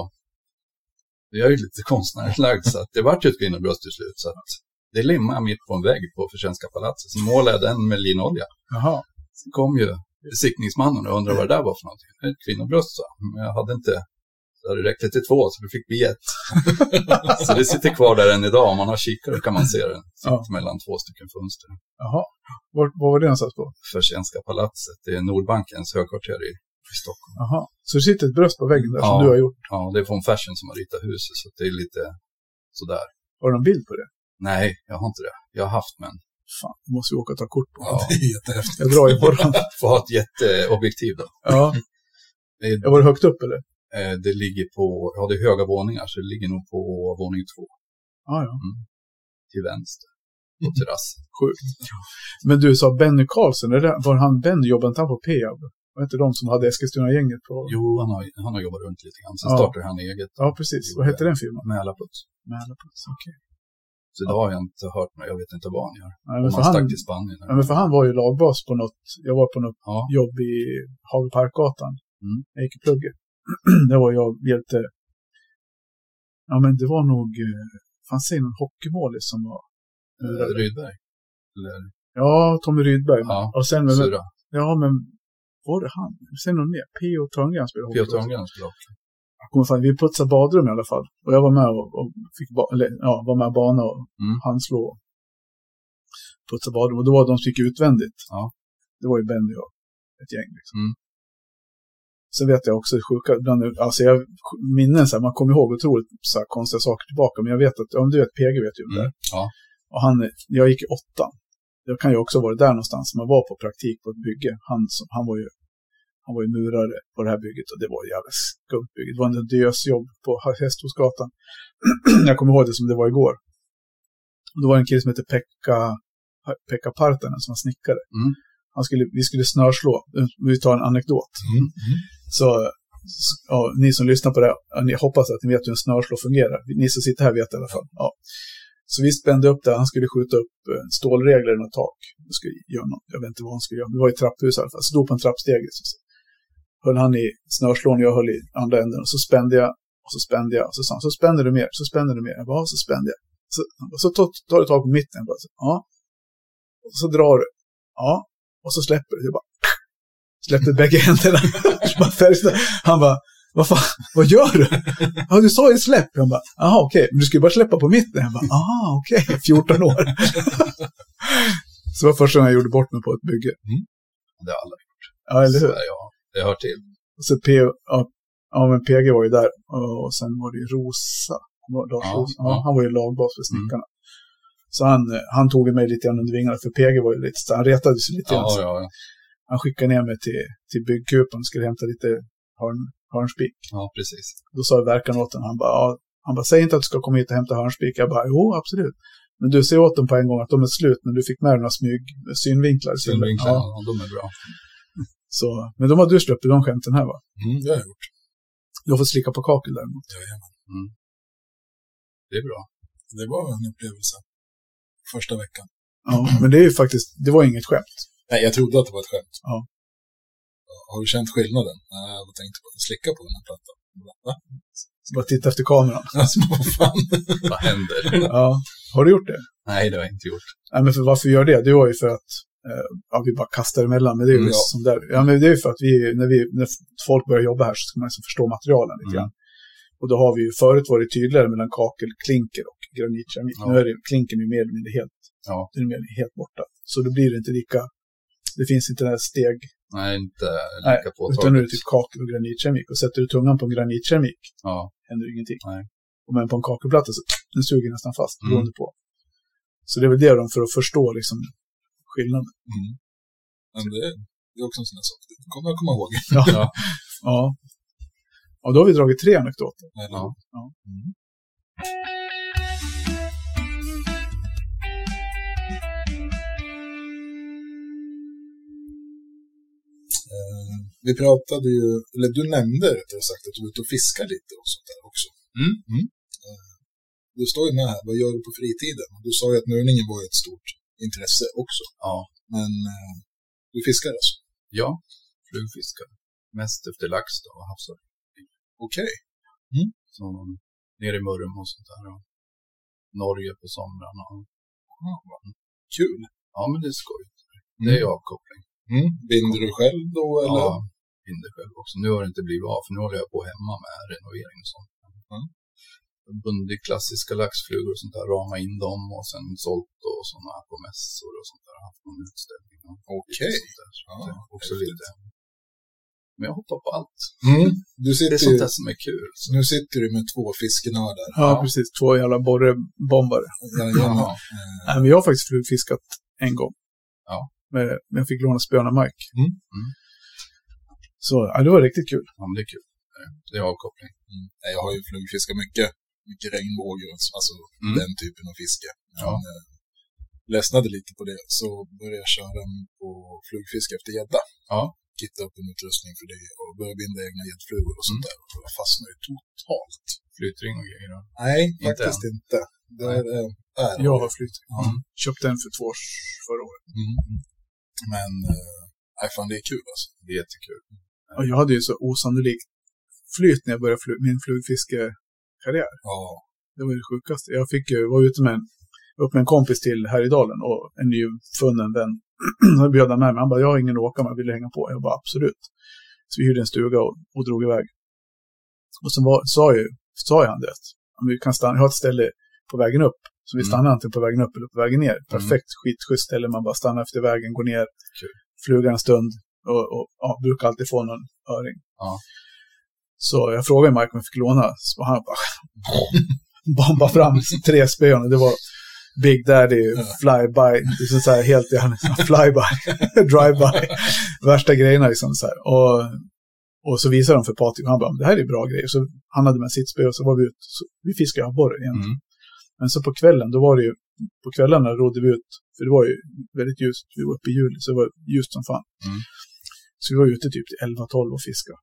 Jag är ju lite konstnärligt lagd så att det vart ju ett kvinnobröst till slut. Så att det limmade mitt på en vägg på Förtjänska palatset. Så målade jag den med linolja. Jaha. Sen kom ju besiktningsmannen och undrade vad det där var för någonting. Ett kvinnobröst, jag. Men jag hade inte, så det räckte till två så det fick bli ett. så det sitter kvar där än idag. Om man har kikare kan man se det. Sitter mellan två stycken fönster. Jaha. Var, var var det någonstans på? Förtjänska palatset, det är Nordbankens högkvarter i, i Stockholm. Jaha. Så det sitter ett bröst på väggen där som Ja. du har gjort. Ja, det är från Fashion som har ritat huset så det är lite sådär. Har du någon bild på det? Nej, jag har inte det. Jag har haft men Fan, det måste vi åka och ta kort på. Ja. Det är jättehäftigt. Jag drar imorgon. får ha ett jätteobjektiv då. ja. Det, Jag var högt upp eller? eh, det ligger på, ja det är höga våningar så det ligger nog på våning två Ja, ja. till vänster på terrassen. Sjukt. Men du sa Benny Karlsson, det, var han Benny, jobbade inte han på Peab? Var inte de som hade Eskilstuna-gänget på? Jo, han har, han har jobbat runt lite grann. Sen Ja. startade han eget. Ja, precis. Vad hette den firman? Mälarputs. Mälarputs, okej. Så idag har jag inte hört något. Jag vet inte vad han gör. Nej, men för han stack till Spanien. ja, men för han var ju lagbas på något, jag var på något Ja, jobb i Hagparkgatan. Mm. Plugget. det var jag hjälpte, ja men det var nog, eh, fanns det någon hockeymålis som var, eh, Rydberg. Eller, ja, Tommy Rydberg. ja, Och sen, men, ja men, var det han? Sen någon mer? P.O. Törngren spelade hockey. P.O. Törngren skulle ha Jag kommer fan, vi putsade badrum i alla fall. Och jag var med och, och fick ba, eller, ja, var med och bana och Mm. handslå. och Putsa badrum. Och då var de som gick utvändigt. Ja. Det var ju Benny och ett gäng. Liksom. Mm. Sen vet jag också sjuka, ibland, alltså jag minnen så här, man kommer ihåg otroligt så här, konstiga saker tillbaka. Men jag vet att, om du vet, PG vet ju det Mm. Ja. Och han, jag gick i åttan. Jag kan ju också varit där någonstans. Man var på praktik på ett bygge. Han, som, han var ju han var ju murare på det här bygget och det var ett jävla skumt bygge. Det var en dösjobb på Hästosgatan. jag kommer ihåg det som det var igår. Och då var det en kille som hette Pekka, Pekka Partanen som var snickare. Mm. Han skulle, vi skulle snörslå. Vi tar en anekdot. Mm. Mm. Så ja, ni som lyssnar på det, ja, ni hoppas att ni vet hur en snörslå fungerar. Ni som sitter här vet i alla fall. Ja. Så vi spände upp det, han skulle skjuta upp eh, stålregler i något tak. Jag, skulle göra något, jag vet inte vad han skulle göra, det var i trapphus i alla fall. Stod på en trappstege. Höll han i snörslån, jag höll i andra änden. Och så spände jag, och så spände jag, och så sa han, så spänner du mer, så spänner du mer. Jag bara, så spände jag. Så, och så tar, du tag på mitten, bara, så, ja. Och så drar du, ja. Och så släpper du, jag bara, släppte bägge händerna. Han bara, vad fan, vad gör du? Ja, du sa ju släpp. Jag bara, jaha okej, men du ska ju bara släppa på mitten. Jag bara, aha okej, 14 år. så det var första gången jag gjorde bort mig på ett bygge. Det har alla gjort. Ja, eller hur? Så, ja, det hör till. Och så P, ja, ja, men PG var ju där. Och sen var det ju Rosa. Lars Ja, Rosa. Ja. Han var ju lagbas för snickarna. Så han, han tog mig lite grann under vingarna, för PG var ju lite, han retade sig lite grann. Ja. Han skickade ner mig till, till byggkupan och skulle hämta lite hörn, hörnspik. ja, precis. Då sa verkaren åt honom, han bara, ja, han bara, säg inte att du ska komma hit och hämta hörnspik. Jag bara, jo, absolut. Men du, säger åt dem på en gång att de är slut, men du fick med några smyg, synvinklar. Synvinklar, Ja, ja. de är bra. Så, men de har du släppt de skämten här va? Mm, det har jag gjort. Du har fått slicka på kakel däremot. Jajamän. Det är bra. Det var en upplevelse. Första veckan. Ja, men det är ju faktiskt, det var inget skämt. Nej, jag trodde att det var ett skämt. Ja. Har du känt skillnaden? Nej, jag tänkte på att slicka på den här plattan. Va? Bara titta efter kameran. Alltså, vad fan? Vad händer? Ja, har du gjort det? Nej, det har jag inte gjort. Nej, men för varför gör det? Det var ju för att ja, vi bara kastar emellan. Men det är ju Mm, ja. som där. Ja, men det är ju för att vi, när, vi, när folk börjar jobba här så ska man liksom förstå materialen lite Mm. grann. Och då har vi ju förut varit tydligare mellan kakel, klinker och granitkeramik. Ja. Nu är det, klinkern är mer eller mindre helt, Ja. den är mer helt borta. Så då blir det inte lika, det finns inte den här steg, Nej, inte lika utan nu är det påtagligt. typ kakel och granitkeramik. Och sätter du tungan på en granitkeramik Ja, händer ingenting. Nej. Och men på en kakelplatta så den suger nästan fast Mm. beroende på. Så det är väl det de för att förstå liksom skillnaden. Mm. Men det, det är också en sån där sak. Det kommer jag komma ihåg. Ja. Ja. ja. Då har vi dragit tre anekdoter. Ja. Ja. Mm. Eh, Vi pratade ju, eller du nämnde rättare sagt att du var ute och fiskar lite och sånt där också. Mm. Eh, Du står ju med här, vad gör du på fritiden? Du sa ju att murningen var ett stort intresse också. ja. Men eh, du fiskar alltså? Ja, flugfiskar. Mest efter lax då, och havsörn. Okej. Så nere i Mörrum och sånt där. Och Norge på somrarna. Kul. Ja, men det är skojigt. Det är avkoppling. Mm. Binder du själv då eller? Ja, binder själv också. Nu har det inte blivit av, för nu håller jag på hemma med renovering och sånt. Mm. Bundit klassiska laxflugor och sånt där, rama in dem och sen sålt och sådana här på mässor och sånt där. Haft någon utställning. och Okej. Ja, det är också lite. Men jag hoppar på allt. Mm. Du Det är sitter sånt där som är kul. Så. nu sitter du med två fiskenördar. Ja, precis. Två jävla borrebombare. Ja. Nej, men jag har faktiskt flugfiskat en gång. Ja. Men jag fick låna spön av Mike. Mm. Mm. Så ja, det var riktigt kul. Ja, men det är kul. Det- är avkoppling. Mm. Nej, Jag har ju flugfiskat mycket, mycket regnbåge alltså Mm. den typen av fiske. Ja. Men, eh, ledsnade lite på det, så började jag köra på flugfiske efter gädda. Ja. Hitta upp en utrustning för det och börja binda egna gäddflugor och sånt Mm. där. Och jag fastnade ju totalt. Flytring och grejer. då. Nej, Inte faktiskt inte. Det är, eh, är Jag har flytt. Ja. Mm. Köpte en för två år förra året. Mm. Men, eh, nej fan det är kul alltså. Det är jättekul. Och jag hade ju så osannolikt flyt när jag började fly- min flugfiskekarriär. Ja. Det var det sjukaste. Jag fick ju vara ute med en, upp med en kompis till Härjedalen och en nyfunnen vän. Så bjöd han med mig. Han bara, jag har ingen att åka med, vill du hänga på? Jag bara, absolut. Så vi hyrde en stuga och, och drog iväg. Och så var, sa, ju, sa ju han det, om vi kan stanna, jag har ett ställe på vägen upp. Så vi Mm. stannar antingen på vägen upp eller på vägen ner. Perfekt skitschysst ställe, man bara stannar efter vägen, går ner, Kul. flugar en stund och, och ja, brukar alltid få någon öring. Ja. Så jag frågade Mike om jag fick låna, så han bara bombade fram tre spön och det var Big Daddy, Flyby, liksom så här helt gärna, Flyby, Drive-by, värsta grejerna liksom så här. Och, och så visade de för Patrik och han bara, det här är bra grejer. Så han hade med sitt spö och så var vi ute, vi fiskade abborre igen. Mm. Men så på kvällen, då var det ju, på kvällarna rodde vi ut, för det var ju väldigt ljust, vi var uppe i juli, så det var ljust som fan. Mm. Så vi var ute typ till 11-12 och fiskade.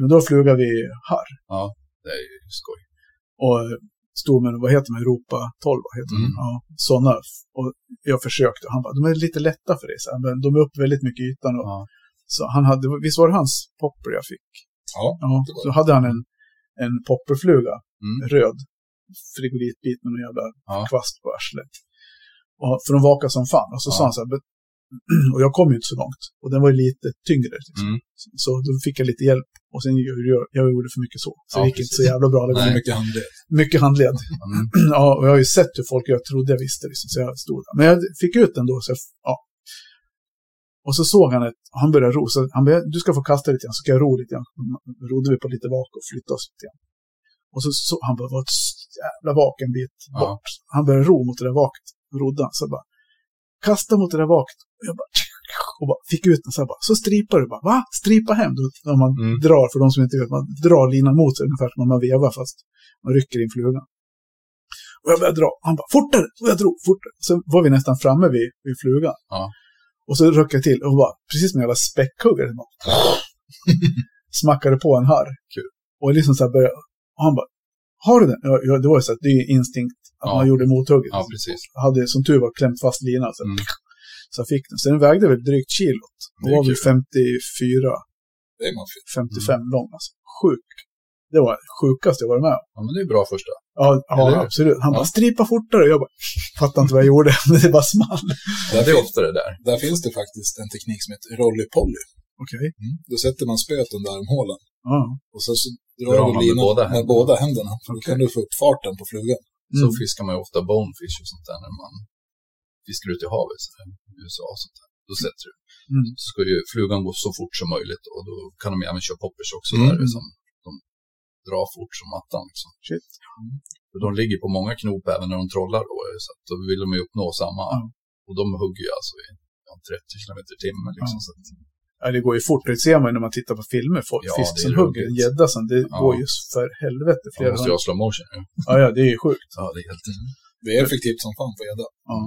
Men då flugade vi harr. Ja, det är ju skoj. Och stod med, vad heter de, Europa 12, vad heter Mm. de? Ja, sådana. Och jag försökte och han bara, de är lite lätta för dig, så här, men de är upp väldigt mycket i ytan. Och, Ja. Så han hade, visst var det hans popper jag fick? Ja, Ja, så hade han en, en popperfluga, Mm. röd, frigolitbit med någon jävla Ja. kvast på arslet. Och, för de vakade som fan. Och så Ja. sa han så här, "Bet- och jag kom ju inte så långt. Och den var ju lite tyngre. Liksom. Mm. Så då fick jag lite hjälp. Och sen gjorde jag, jag gjorde för mycket så. Så Ja, det gick inte precis. så jävla bra. Det var Nej. mycket handled. mycket handled. Mm. Ja, och jag har ju sett hur folk, jag trodde jag visste, liksom, så jag stod där. Men jag fick ut den då, så jag, ja. Och så såg han att han började ro, så han började, du ska få kasta lite grann, så ska jag ro lite grann. Rodde vi på lite vak och flyttade oss lite grann. Och så, så han bara, var ett jävla vak en bit Ja. bort. Han började ro mot det där vaket, rodde han, så jag bara, kasta mot det där vaket. Och jag bara, och bara fick ut den så här bara, så stripar du bara, va? Stripa hem? Då, när man Mm. drar, för de som inte vet, man drar linan mot sig ungefär som när man vevar fast man rycker in flugan. Och jag började dra. Han bara, fortare! Och jag drog fortare. Så var vi nästan framme vid, vid flugan. Ja. Och så röck jag till och bara, precis som en jävla späckhuggare. Smackade på en harr. Kul. Och liksom så här började, och han bara, har du den? Ja, det var ju så att det är instinkt att Ja. man gjorde mothugget. Ja, precis. Jag hade som tur var klämt fast linan. Så, Mm. Så jag fick den. Så den vägde väl drygt kilot. Den är var väl kul. 54, Det är maffigt. 55 lång. Alltså. Sjuk. Det var det sjukaste jag varit med om. Ja, men det är bra första. Ja, ja absolut. Han Ja. bara, stripa fortare. Jag bara, fattade inte vad jag gjorde, men det bara small. Ja, det är ofta det där. Där finns det faktiskt en teknik som heter rolly-polly. Okej. Då sätter man spöet under armhålan Ja. och så, så drar Drar du man med linan båda med händerna. båda händerna. För då kan du få upp farten på flugan. Så Mm. fiskar man ju ofta bonefish och sånt där när man fiskar ut i havet så här, USA och sånt där. Då sätter du. Mm. Så ska ju flugan gå så fort som möjligt och då kan de ju även köra poppers också Mm. där som de drar fort som attan liksom. Shit. För de ligger på många knop även när de trollar då, så att då vill de ju uppnå samma. Ja. Och de hugger ju alltså i ja, 30 km i timmen liksom. Ja. Så att, Ja, det går ju fort. Det ser man ju när man tittar på filmer. Folk, Ja, fisk som hugger en gädda. Det Ja. går ju för helvete flera måste ju gånger. ha slow motion. Ja, ja, det är ju sjukt. Ja, det är helt... Det är effektivt som fan på gädda. Ja.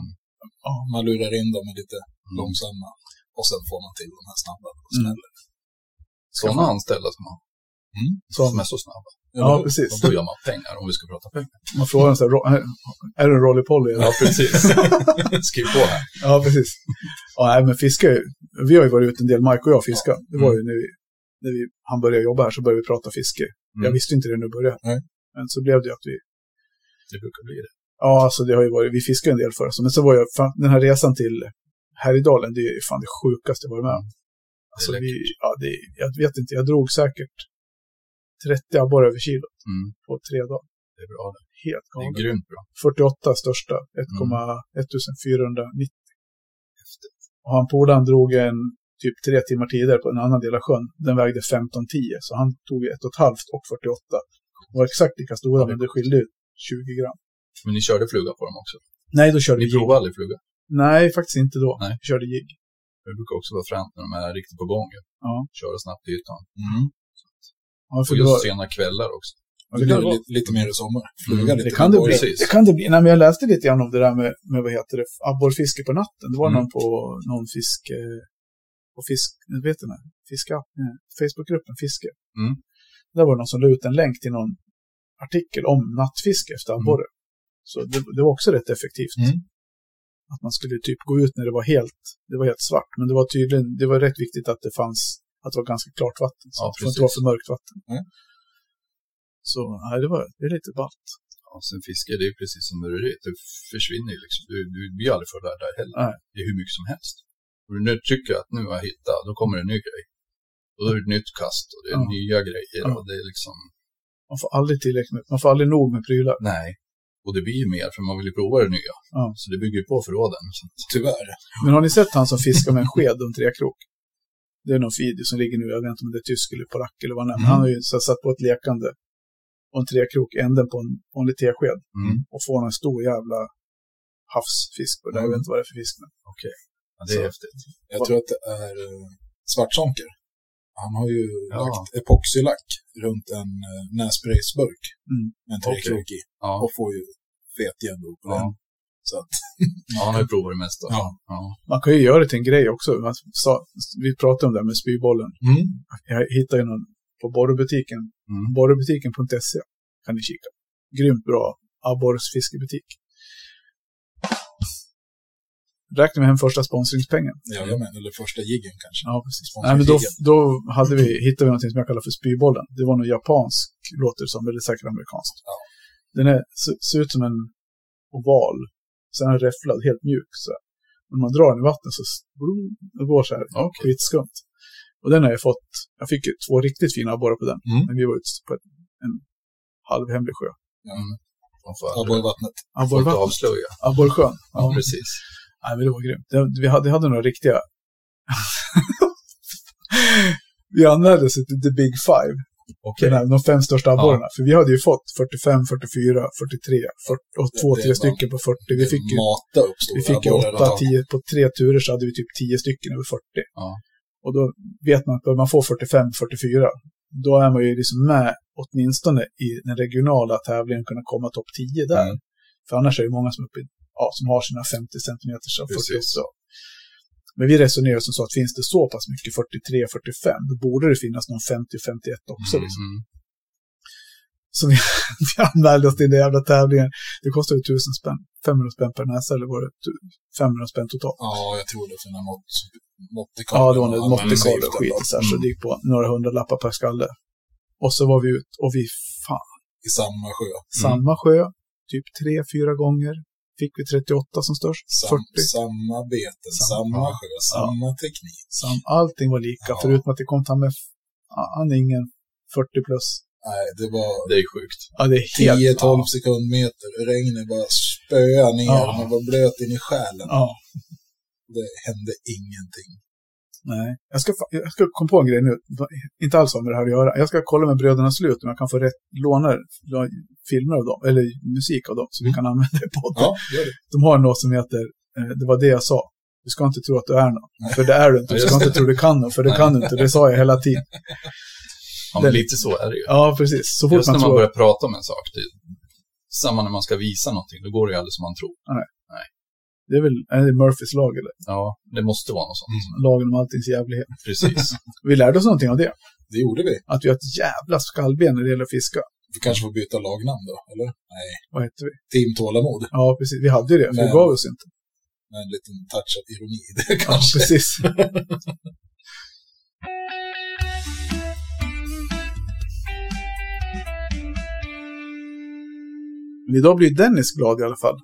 Ja. Man lurar in dem med lite Mm. långsamma och sen får man till de här snabba och Mm. smäller. Sådana anställda som man Som, Som är så snabba. ja, hur? precis. Då gör man pengar om vi ska prata pengar. Man frågar så här, "Ro- är du en Rolly Polly? eller?" Ja, precis. Skriv på här. Ja, precis. Ja, nej, men fiska, vi har ju varit ute en del, Mike och jag fiska. Det var ju när vi, när vi, han började jobba här så började vi prata fiske. Jag Mm. visste inte det när jag började. Nej. Men så blev det att vi, Det brukar bli det. Ja alltså det har ju varit, vi fiskar en del för oss. Men så var jag, fan, den här resan till Härjedalen, det är ju fan det sjukaste jag varit med om. Alltså vi, ja, det, jag vet inte, jag drog säkert 30 abborrar över kilo Mm. på tre dagar. Det är bra det. Helt Det är galet. grymt bra. 48 största, 1,1490. Och han polaren drog en typ tre timmar tidigare på en annan del av sjön. Den vägde 15-10, så han tog ett och ett halvt och 48. De var exakt lika stora, men det skilde ju 20 gram. Men ni körde fluga på dem också? Nej, då körde Ni vi jigg. provade aldrig fluga? Nej, faktiskt inte då. Nej. Vi körde jigg. Det brukar också vara fränt när de är riktigt på gång. Ja. Köra snabbt till ytan. Mm. Ja, för Och det, var, just sena kvällar också. ja, Det det, blir kan, vara- lite, lite mer i sommar. Fluga Mm, lite. det kan det bli. Precis. Det kan det bli. Nej, men jag läste lite grann om det där med, med vad heter det, abborrfiske på natten. Det var Mm. någon på någon fisk, eh, på fisk, vet inte, fiska, eh, Facebookgruppen Fiske. Mm. Där var det någon som la ut en länk till någon artikel om nattfiske efter abborre. Så det, det var också rätt effektivt. Mm. Att man skulle typ gå ut när det var helt, det var helt svart. Men det var tydligen, det var rätt viktigt att det fanns, att det var ganska klart vatten. Så Ja, att det inte precis. för mörkt vatten. Mm. Så nej, det, var, det är lite ballt. Ja, sen fiske, det är precis som mureri. Det försvinner ju liksom. Du, du blir aldrig för där, där heller. Nej. Det är hur mycket som helst. Och du nu tycker att nu har jag hittat, då kommer det en ny grej. Och då är det ett nytt kast och det är Ja. nya grejer Ja. och det är liksom, Man får aldrig tillräckligt man får aldrig nog med prylar. nej. Och det blir ju mer för man vill ju prova det nya. Ja. Så det bygger ju på förråden. Så Tyvärr. Men har ni sett han som fiskar med en sked och en trekrok? Det är någon video som ligger nu, jag vet inte om det är tysk eller polack eller vad han Mm. Han har ju så här satt på ett lekande och en trekrok änden på en vanlig tesked. mm. Och får en stor jävla havsfisk på det. Jag vet inte vad det är för fisk. Men. ja, det är Så. häftigt. Jag tror att det är uh, svartsonker. Han har ju Ja. lagt epoxylack runt en uh, nässpraysburk Mm. med en trekrok i. Ja. Och får ju fet då på Ja. den. Så att, ja, han har ju provat det mesta. Ja. ja. Man kan ju göra det till en grej också. Sa, vi pratade om det här med spybollen. mm. Jag hittade ju någon på borrbutiken. Mm. Borrbutiken.se kan ni kika. Grymt bra abborrsfiskebutik. Räkna med hem första sponsringspengen. Jajamän, eller första jiggen kanske. Ja, precis. Nej, men då, då hade vi, hittade vi något som jag kallar för spybollen. Det var något japansk, låter det som, eller säkert amerikanskt. Ja. Den är, ser, ser ut som en oval. Sen är den räfflad, helt mjuk. Så. här. När man drar den i vattnet så blum, det går så här Okej. skitskumt. Och den har jag fått, jag fick två riktigt fina abborrar på den. Mm. Men vi var ute på en, en halvhemlig sjö. Mm. Man får Abborre aldrig, i vattnet. får inte Abborrvatten. avslöja. Abborrsjön. Ja, precis. Nej, men det var grymt. Det, vi hade, hade några riktiga... vi anmälde oss till The Big Five. Den här, de fem största abborrarna. För vi hade ju fått 45, 44, 43 40, och två, tre stycken på 40. Vi fick ju, vi fick ju abborrar. 8, 10, på tre turer så hade vi typ 10 stycken över 40. Ja. Och då vet man att bör man få 45, 44, då är man ju liksom med åtminstone i den regionala tävlingen kunna komma topp 10 där. Mm. För annars är det många som, är uppe, i- ja, som har sina 50 centimeter och 48. Precis. Men vi resonerar som så att finns det så pass mycket 43, 45, då borde det finnas någon 50, 51 också. Mm, Liksom. mm. Så vi, vi anmälde oss till den jävla tävlingen. Det kostade ju 1000 spänn. 500 spänn per näsa eller var det tu- 500 spänn totalt? Ja, jag tror det. För den mått, måttdekalen. Ja, det var en och måttdekal och skit så, här, så Mm. det gick på några hundra lappar per skalle. Och så var vi ut och vi fan, I samma sjö. samma sjö, typ tre, fyra gånger. Fick vi 38 som störst, Sam, 40. samma beten, Sam- samma ja. sjö, samma teknik. Sam, allting var lika, Ja. förutom att det kom ta med fan ingen 40 plus. Nej, det var Det är sjukt. Ja, det är helt... 10-12 sekundmeter. Regnet bara spöade ner. Ja. Man var blöt in i själen. Ja, Det hände ingenting. Nej. Jag ska, jag ska komma på en grej nu, inte alls har med det här att göra. Jag ska kolla med Bröderna Slut om jag kan få rätt, låna lå- filmer av dem, eller musik av dem, så vi kan använda det i podden. Ja. De har något som heter, eh, det var det jag sa, du ska inte tro att du är någon. För det är du inte. Du ska inte tro du kan något, för det Nej. kan du inte. Det sa jag hela tiden. Ja, men lite så är det ju. Ja, precis. Så fort Just när man man tror... börjar prata om en sak, det, samma när man ska visa någonting, då går det ju aldrig som man tror. Det är väl är det Murphys lag, eller? Ja, det måste vara något sånt. Lagen om alltings jävlighet. Precis. Vi lärde oss någonting av det. Det gjorde vi. Att vi har ett jävla skallben när det gäller att fiska. Vi kanske får byta lagnamn då, eller? Nej. Vad heter vi? Team Tålamod. Ja, precis. Vi hade ju det, Men- vi gav oss inte. Med en liten touch av ironi i det Ja, kanske. precis. Men idag blir Dennis glad i alla fall.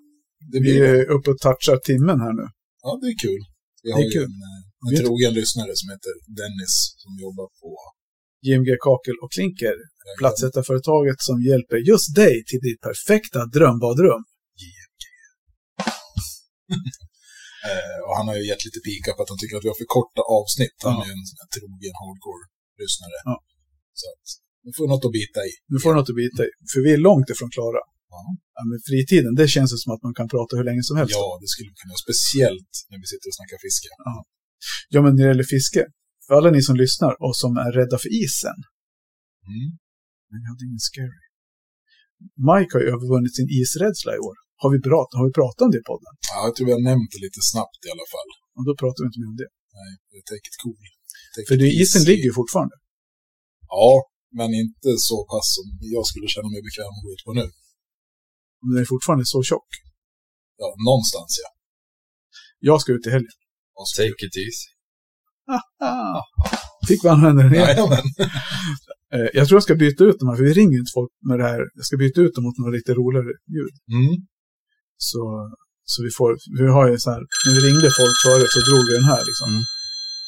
Det Vi blir det. är uppe och touchar timmen här nu. Ja, det är kul. Vi Det har är ju kul. en, eh, en trogen lyssnare som heter Dennis som jobbar på JMG Kakel och Klinker, platsättarföretaget som hjälper just dig till ditt perfekta drömbadrum. Eh, och han har ju gett lite pika på att han tycker att vi har för korta avsnitt. Han Ja. är ju en sån här trogen hardcore-lyssnare. Ja. Så att vi får något att bita i. Nu får något att bita i, för vi är långt ifrån klara. Ja. Ja, men fritiden, det känns som att man kan prata hur länge som helst. Ja, det skulle kunna. Speciellt när vi sitter och snackar fiske. Ja, men när det gäller fiske, för alla ni som lyssnar och som är rädda för isen, Mm. men jag hade ingen scary. Mike har ju övervunnit sin isrädsla i år. Har vi, pratat, har vi pratat om det i podden? Ja, jag tror vi har nämnt det lite snabbt i alla fall. Och då pratar vi inte mer om det. Nej, det är take it cool. Take För it det, isen ligger ju fortfarande. Ja, men inte så pass som jag skulle känna mig bekväm att gå ut på nu. Men den är fortfarande så tjock. Ja, någonstans ja. Jag ska ut i helgen. Och Take it easy. Ah, fick vi använda den igen. Eh, Jag tror jag ska byta ut dem här, för vi ringer inte folk med det här. Jag ska byta ut dem mot några lite roligare ljud. Mm. Så, så vi får, vi har ju så här, när vi ringde folk förut så drog vi den här liksom. Mm.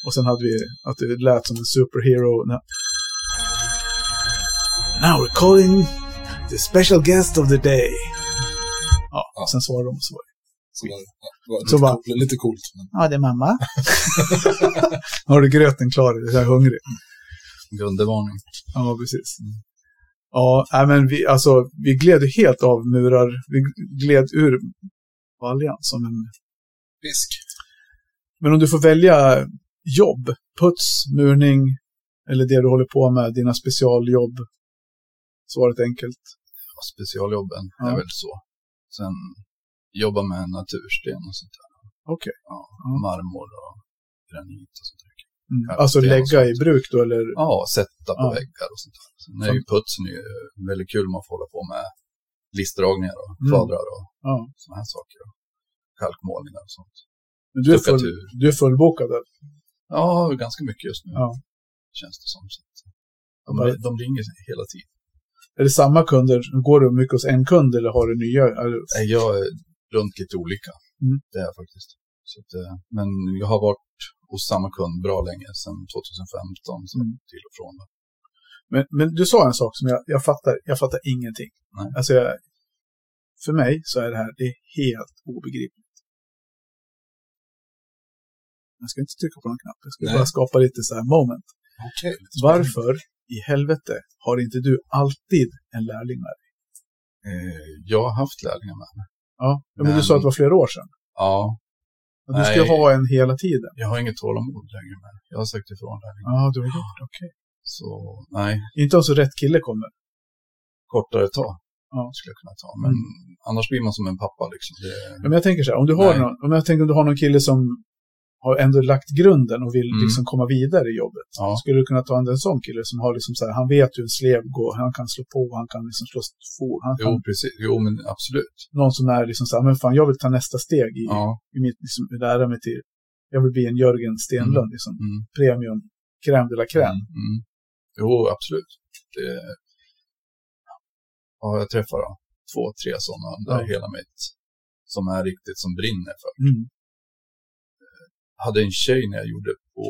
Och sen hade vi att det lät som en superhero. Now we're calling the special guest of the day. Ja, Ja. sen svarade de och så var det. Så var ja, Så lite, bara- coolt, lite coolt. Men Ja, det är mamma. har du gröten klar? Jag är hungrig. Grundvarning. Ja, precis. Ja, nej, men vi, alltså, vi gled ju helt av murar. Vi gled ur baljan som en... fisk. Men om du får välja jobb, puts, murning eller det du håller på med, dina specialjobb. Svaret är enkelt. Ja, specialjobben Ja. är väl så. Sen jobba med natursten och sånt där. Okej. Ja, Ja. marmor och granit och sånt där. Mm. Alltså lägga i bruk då, eller? Ja, sätta på Ja. väggar och sånt där. Sen är ju putsen är ju väldigt kul man får hålla på med listdragningar och Mm. kvadrar och Ja. såna här saker. Och kalkmålningar och sånt. Men du, är full, du är fullbokad. eller? Ja, ganska mycket just nu. Ja. Känns det som. Så de, de ringer hela tiden. Är det samma kunder? Går du mycket hos en kund eller har du nya? Nej, Jag är runt lite olika. Mm. Det är jag faktiskt. Att, eh, men jag har varit hos samma kund bra länge, sedan 2015. Så Mm. till och från. Men, men du sa en sak som jag, jag fattar, jag fattar ingenting. Nej. Alltså jag, för mig så är det här, det är helt obegripligt. Jag ska inte trycka på någon knapp, jag ska Nej. bara skapa lite så här moment. Okej. Varför i helvete har inte du alltid en lärling med dig? Eh, jag har haft lärlingar med mig. Ja, men, du Men- sa att det var flera år sedan. Ja, Att du ska Nej. ha en hela tiden. jag har inget tålamod längre med. Jag har sagt ifrån lärlingar. Ja, du har gjort det. Okej. Så nej, Inte om så rätt kille kommer. kortare tag Ja. skulle jag kunna ta. Men annars blir man som en pappa liksom. Det, Ja, Men jag tänker så här, om du har Nej. någon, om jag tänker om du har någon kille som har ändå lagt grunden och vill Mm. liksom komma vidare i jobbet. Ja. Skulle du kunna ta en sån kille som har liksom så här, han vet hur en slev går, han kan slå på, han kan liksom slå for, han kan, jo, precis. Jo, men absolut. någon som är liksom så här, men fan jag vill ta nästa steg i, Ja. i mitt, liksom, lära mig till, jag vill bli en Jörgen Stenlund, liksom, Mm. premium, crème de la crème. Mm. Mm. Jo, absolut. Det, ja, jag träffar då, två, tre sådana under Ja. hela mitt, som är riktigt som brinner för. Mm. Hade en tjej när jag gjorde, på,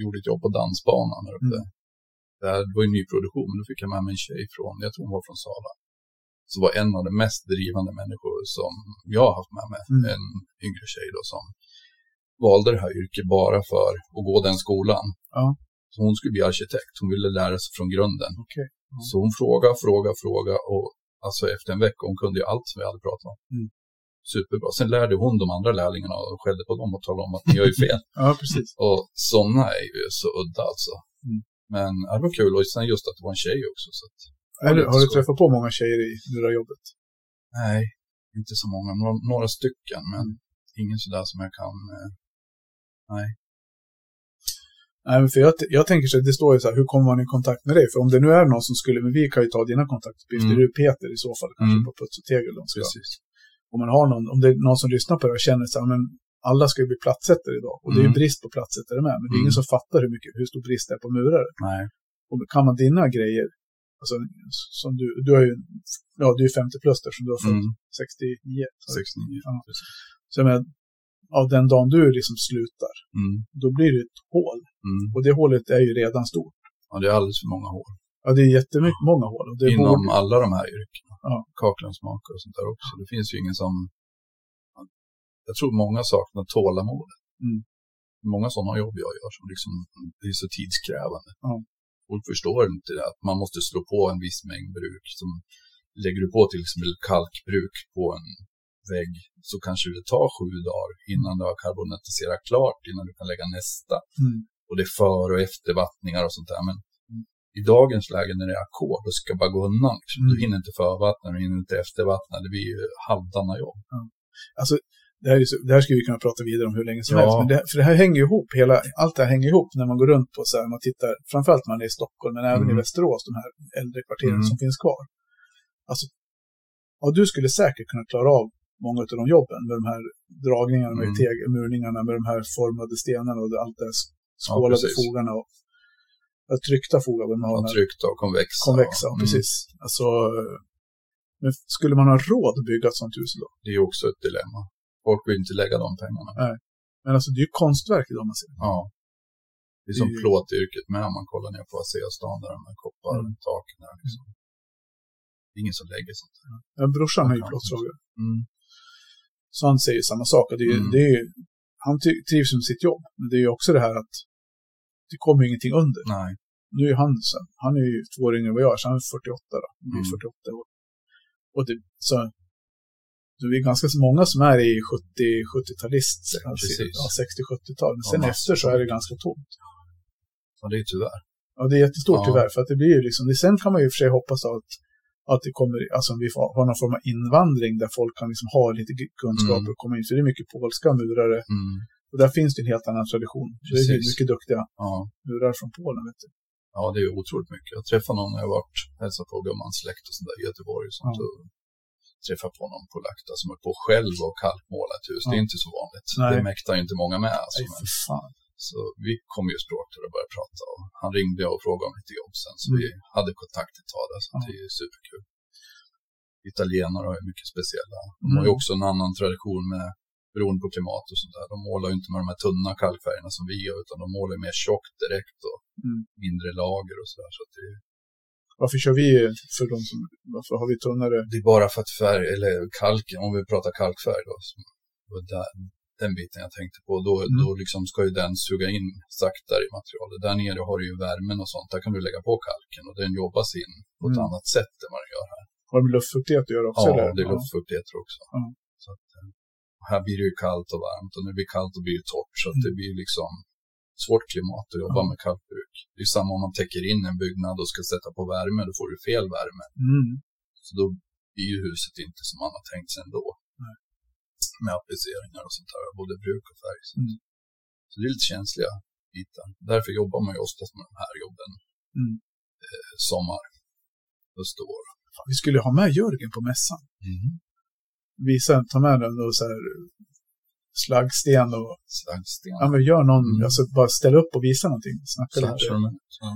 gjorde ett jobb på dansbanan här uppe. Mm. Där, det var ju nyproduktion, men då fick jag med mig en tjej från, jag tror hon var från Sala. Så var en av de mest drivande människor som jag har haft med mig. Mm. En yngre tjej då som valde det här yrket bara för att gå den skolan. Ja. Så hon skulle bli arkitekt, hon ville lära sig från grunden. Okej. Så hon frågade, frågade, frågade och alltså efter en vecka, hon kunde ju allt som vi hade pratat om. Mm. Superbra. Sen lärde hon de andra lärlingarna och skällde på dem och talade om att ni gör ju fel. Ja, precis. och sådana är ju så udda alltså. Mm. Men det var kul och sen just att det var en tjej också. Så att, Har du, har du träffat på många tjejer i jobbet? nej, inte så många. Några, några stycken, men Mm. ingen sådär som jag kan. Eh, nej. Nej, för jag, jag tänker så här, det står ju så här, hur kommer man i kontakt med dig? För om det nu är någon som skulle, men vi kan ju ta dina kontaktuppgifter, Mm. det är ju Peter i så fall, kanske Mm. på Puts och Tegel. Precis. Om man har någon, om det är någon som lyssnar på det och känner så här, men alla ska ju bli platsättare idag. Och det är ju Mm. brist på platsättare med, men det är ingen Mm. som fattar hur, mycket, hur stor brist det är på murare. Nej. Och kan man dina grejer, alltså som du, du har ju, ja du är 50 plus där, som du har fått Mm. 69. så- 69. Ja. Precis. Så jag menar, av den dagen du liksom slutar, Mm. då blir det ett hål. Mm. Och det hålet är ju redan stort. Ja, det är alldeles för många hål. Ja, det är jättemycket, många hål. Det Inom borde, alla de här yrkena. Ja. Kakelugnsmakare och sånt där också. Det finns ju ingen som... Jag tror många saknar tålamod. Mm. Många sådana jobb jag gör som liksom det är så tidskrävande. Ja. Folk förstår inte det, att man måste slå på en viss mängd bruk. Som lägger du på till exempel kalkbruk på en vägg så kanske det tar sju dagar innan du har karbonatiserat klart, innan du kan lägga nästa. Mm. Och det är för och eftervattningar och sånt där. Men i dagens läge när det är ackord, då ska bara gå undan. Liksom. Du Mm. hinner inte förvattna, du hinner inte eftervattna. Det blir ju halvdana jobb. Alltså, det här, är så, det här skulle vi kunna prata vidare om hur länge som Ja. helst. Men det, för det här hänger ihop, hela, allt det här hänger ihop när man går runt på så här, man tittar, framförallt när man är i Stockholm, men även i Mm. Västerås, de här äldre kvarteren Mm. som finns kvar. Alltså, ja, du skulle säkert kunna klara av många av de jobben med de här dragningarna, med Mm. teg, murningarna, med de här formade stenarna och allt det här skålade precis. fogarna och ja, tryckta fogar. vad Man har Ja, tryckta och konvexa. konvexa, och, mm, precis. Alltså, men skulle man ha råd att bygga ett sånt hus då? Det är också ett dilemma. Folk vill inte lägga de pengarna. Men alltså det är ju konstverk idag man ser. Ja. Det är som Det plåtyrket med om man kollar ner på ASEA-stan där de här koppartaken är. Liksom. Det är ingen som lägger sånt där. Ja, brorsan är ju plåtslagare. Mm. Så han säger samma sak. Det är, Mm. det är, han trivs med sitt jobb. Men det är ju också det här att det kommer ingenting under. Nej. Nu är han, så- han är ju två år yngre än vad jag är, så han är 48 då. Han blir Mm. 48 år. Och det, så, så vi är ganska så många som är i 70, 70-talist, alltså, ja, 60-70-tal. Men Ja, sen massor. efter så är det ganska tomt. Ja, det är tyvärr. Ja, det är jättestort Ja. tyvärr. För att det blir ju liksom, sen kan man ju för sig hoppas att, att det kommer, alltså vi får, har någon form av invandring där folk kan liksom ha lite kunskaper Mm. och komma in. För det är mycket polska murare. Mm. Och där finns det en helt annan tradition. Så det är Precis. mycket duktiga Ja. från Polen. Vet du. ja, det är otroligt mycket. Jag träffade någon när jag varit hälsat på gummans släkt och sånt där i Göteborg. Och sånt, Ja. och träffade på någon polack som är på själv och kalkmåla ett hus. Det är Ja. inte så vanligt. Nej. Det mäktar inte många med. Alltså, Nej, för fan. så vi kom ju språk till att börja prata. Och han ringde och frågade om lite jobb sen. Så Mm. vi hade kontakt ett tag där. Så Ja. det är superkul. Italienare har ju mycket speciella. De har ju Mm. också en annan tradition med beroende på klimat och sånt där. De målar ju inte med de här tunna kalkfärgerna som vi gör, utan de målar mer tjockt direkt och Mm. mindre lager och sådär. Så att det, Varför kör vi, för de som, varför har vi tunnare? det är bara för att färg, eller kalken, om vi pratar kalkfärg då, som, där, den biten jag tänkte på, då, Mm. då liksom ska ju den suga in saktare i materialet. Där nere har du ju värmen och sånt, där kan du lägga på kalken och den jobbas in på ett Mm. annat sätt än vad den gör här. Har det med luftfuktighet att göra också? Ja, eller? det är luftfuktighet också. Ja. Här blir det ju kallt och varmt och det blir kallt då blir det torrt. Så det blir liksom svårt klimat att jobba Mm. Med kalkbruk. Det är samma om man täcker in en byggnad och ska sätta på värme, då får du fel värme. Mm. Så då blir ju huset inte som man har tänkt sig ändå. Nej. Med appliceringar och sånt där, både bruk och färg. Så, Mm. så det är lite känsliga bitar. Därför jobbar man ju oftast med de här jobben Mm. eh, sommar, höst och vår. Vi skulle ha med Jörgen på mässan. Mm. Ta med den och så här slaggsten och Slaggsten. ja, men gör någon, Mm. alltså bara ställa upp och visa någonting. Snacka lite. Ja.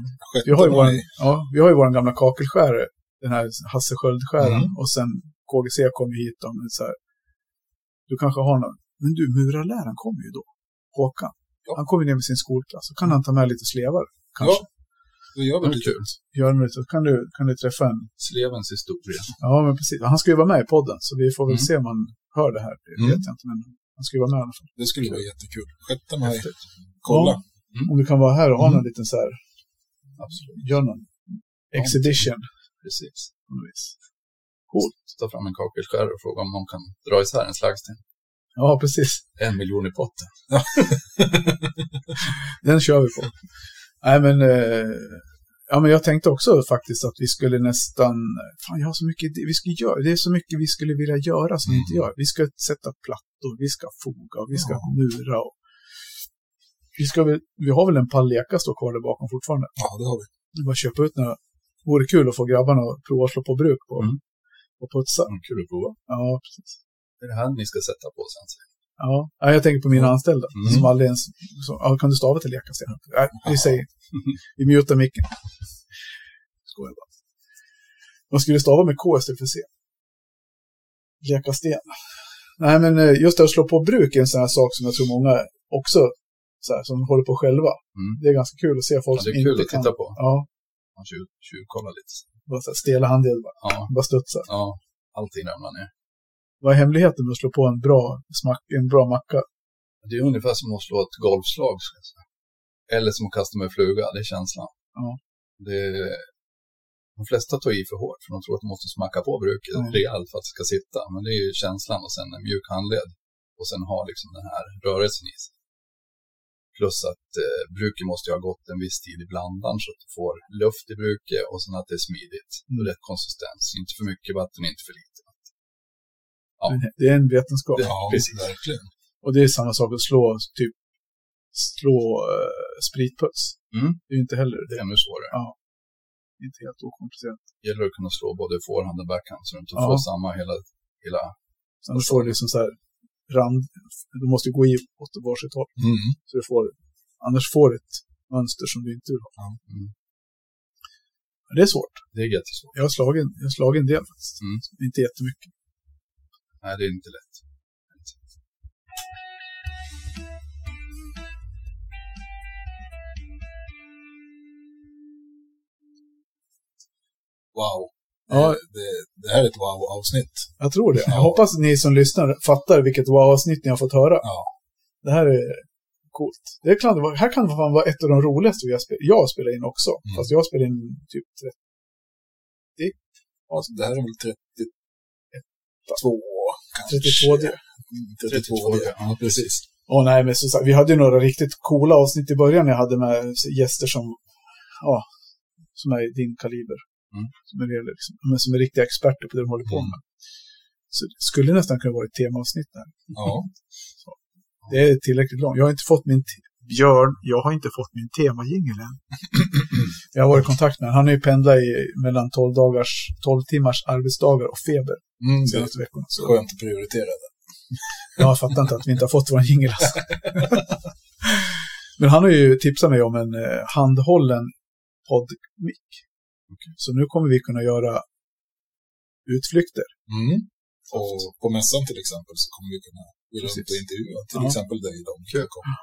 Vi har ju vår, maj. ja, vi har ju vår gamla kakelskärare, den här Hasse Sköld-skäraren. Mm. Och sen KGC kom ju hit om så här. Du kanske har någon, men du, murarläraren kommer ju då. Håkan. Ja. Han kommer ner med sin skolklass. Så kan han ta med lite slevar. Kanske. Då gör vi Det är det. kul. Gör det, så kan du, kan du träffa en. Slevens historia. Ja, men precis. Han ska ju vara med i podden. Så vi får väl Mm. se om han hör det här. Det Mm. vet jag inte. Men han ska ju vara med i alla fall. Det skulle vara jättekul. Sjätte maj. Häftigt. Kolla. Om vi kan vara här och ha Mm. någon liten så här. Absolut. Gör någon exhibition. Precis. På något vis. Coolt. Ta fram en kakelskärare och fråga om någon kan dra isär en slaggsten. Ja, precis. En miljon i potten. Den kör vi på. Nej, men, eh, ja, men jag tänkte också faktiskt att vi skulle nästan, fan jag har så mycket, vi ska göra, det är så mycket vi skulle vilja göra som vi inte Mm. gör. Vi ska sätta plattor, vi ska foga, vi ska Ja. mura och vi, ska vi har väl en pall stå kvar där bakom fortfarande. Ja, det har vi. Det bara köpa ut några. Vore kul att få grabbarna att prova att slå på bruk på, Mm. och putsa. Mm, Kul att prova. Ja, precis. Det är det här ni ska sätta på sen. Ja, ja, jag tänker på mina anställda. Mm. Som aldrig ens... Så, ja, kan du stava till leka? säger han. Nej, vi säger... Vi mutar micken. Skojar bara. Man skulle stava med K istället för C. Leka sten. Nej, men eh, just det att slå på bruk är en sån här sak som jag tror många också så här, som håller på själva. Mm. Det är ganska kul att se folk Ja, det som är kul inte att kan. titta på. Ja, Man tjuv, tjuvkollar lite. bara så här, stela handled, bara, Ja, bara studsa. ja. Allting ramlar ner. Vad är hemligheten med att slå på en bra, smack, en bra macka? Det är ungefär som att slå ett golfslag. Ska jag säga. Eller som att kasta med fluga, det är känslan. Ja. Det, de flesta tar i för hårt, för de tror att de måste smacka på bruket Ja. rejält för att det ska sitta. Men det är ju känslan och sen en mjuk handled. Och sen ha liksom den här rörelsen i sig. Plus att eh, bruket måste ju ha gått en viss tid i blandaren så att du får luft i bruket och sen att det är smidigt. Mm. Och rätt konsistens. Inte för mycket vatten, inte för lite. Ja. Det är en vetenskap. Det- Ja, precis. verkligen. Och det är samma sak att slå, typ, slå uh, spritputs. Mm. Det är ju inte heller Det är ännu svårare. inte helt okomplicerat. Det gäller att kunna slå både forehand och backhand så du inte Ja. får samma hela, hela Sen du får liksom så här rand, du måste gå i åt varsitt håll. Mm. Så du får, annars får du ett mönster som du inte vill ha. Mm. Men det är svårt. Det är jättesvårt. Jag har slagit, jag har slagit en del faktiskt. Mm. Inte jättemycket. Nej, det är inte lätt. Wow. Ja. Det, det, här är ett wow-avsnitt. Jag tror det. Jag Ja. hoppas ni som lyssnar fattar vilket wow-avsnitt ni har fått höra. Ja. Det här är coolt. Det kan, här kan fan vara ett av de roligaste vi har spelat. Jag spelar in också. Mm. Fast jag spelar in typ 30. Alltså, det här är väl 32 kanske. 32 det. Mm, 32 det. Ja, precis. Åh nej, men som sagt, vi hade ju några riktigt coola avsnitt i början jag hade med gäster som, ja, som är i din kaliber. Mm. Som, är, liksom, men som är riktiga experter på det de håller på Mm. med. Så det skulle nästan kunna vara ett temaavsnitt där. Ja. Det är tillräckligt långt. Jag har inte fått min... Björn, jag har inte fått min temajingel än. jag har varit i kontakt med honom. Han har ju pendlat i mellan 12, dagars, 12 timmars arbetsdagar och feber Mm, de senaste veckorna. Så skönt att prioritera det. jag fattar inte att vi inte har fått vår jingel. Alltså. Men han har ju tipsat mig om en eh, handhållen poddmick. Så nu kommer vi kunna göra utflykter. Mm. Och på mässan till exempel så kommer vi kunna gå runt och intervjua till Ja. exempel dig om du kommer.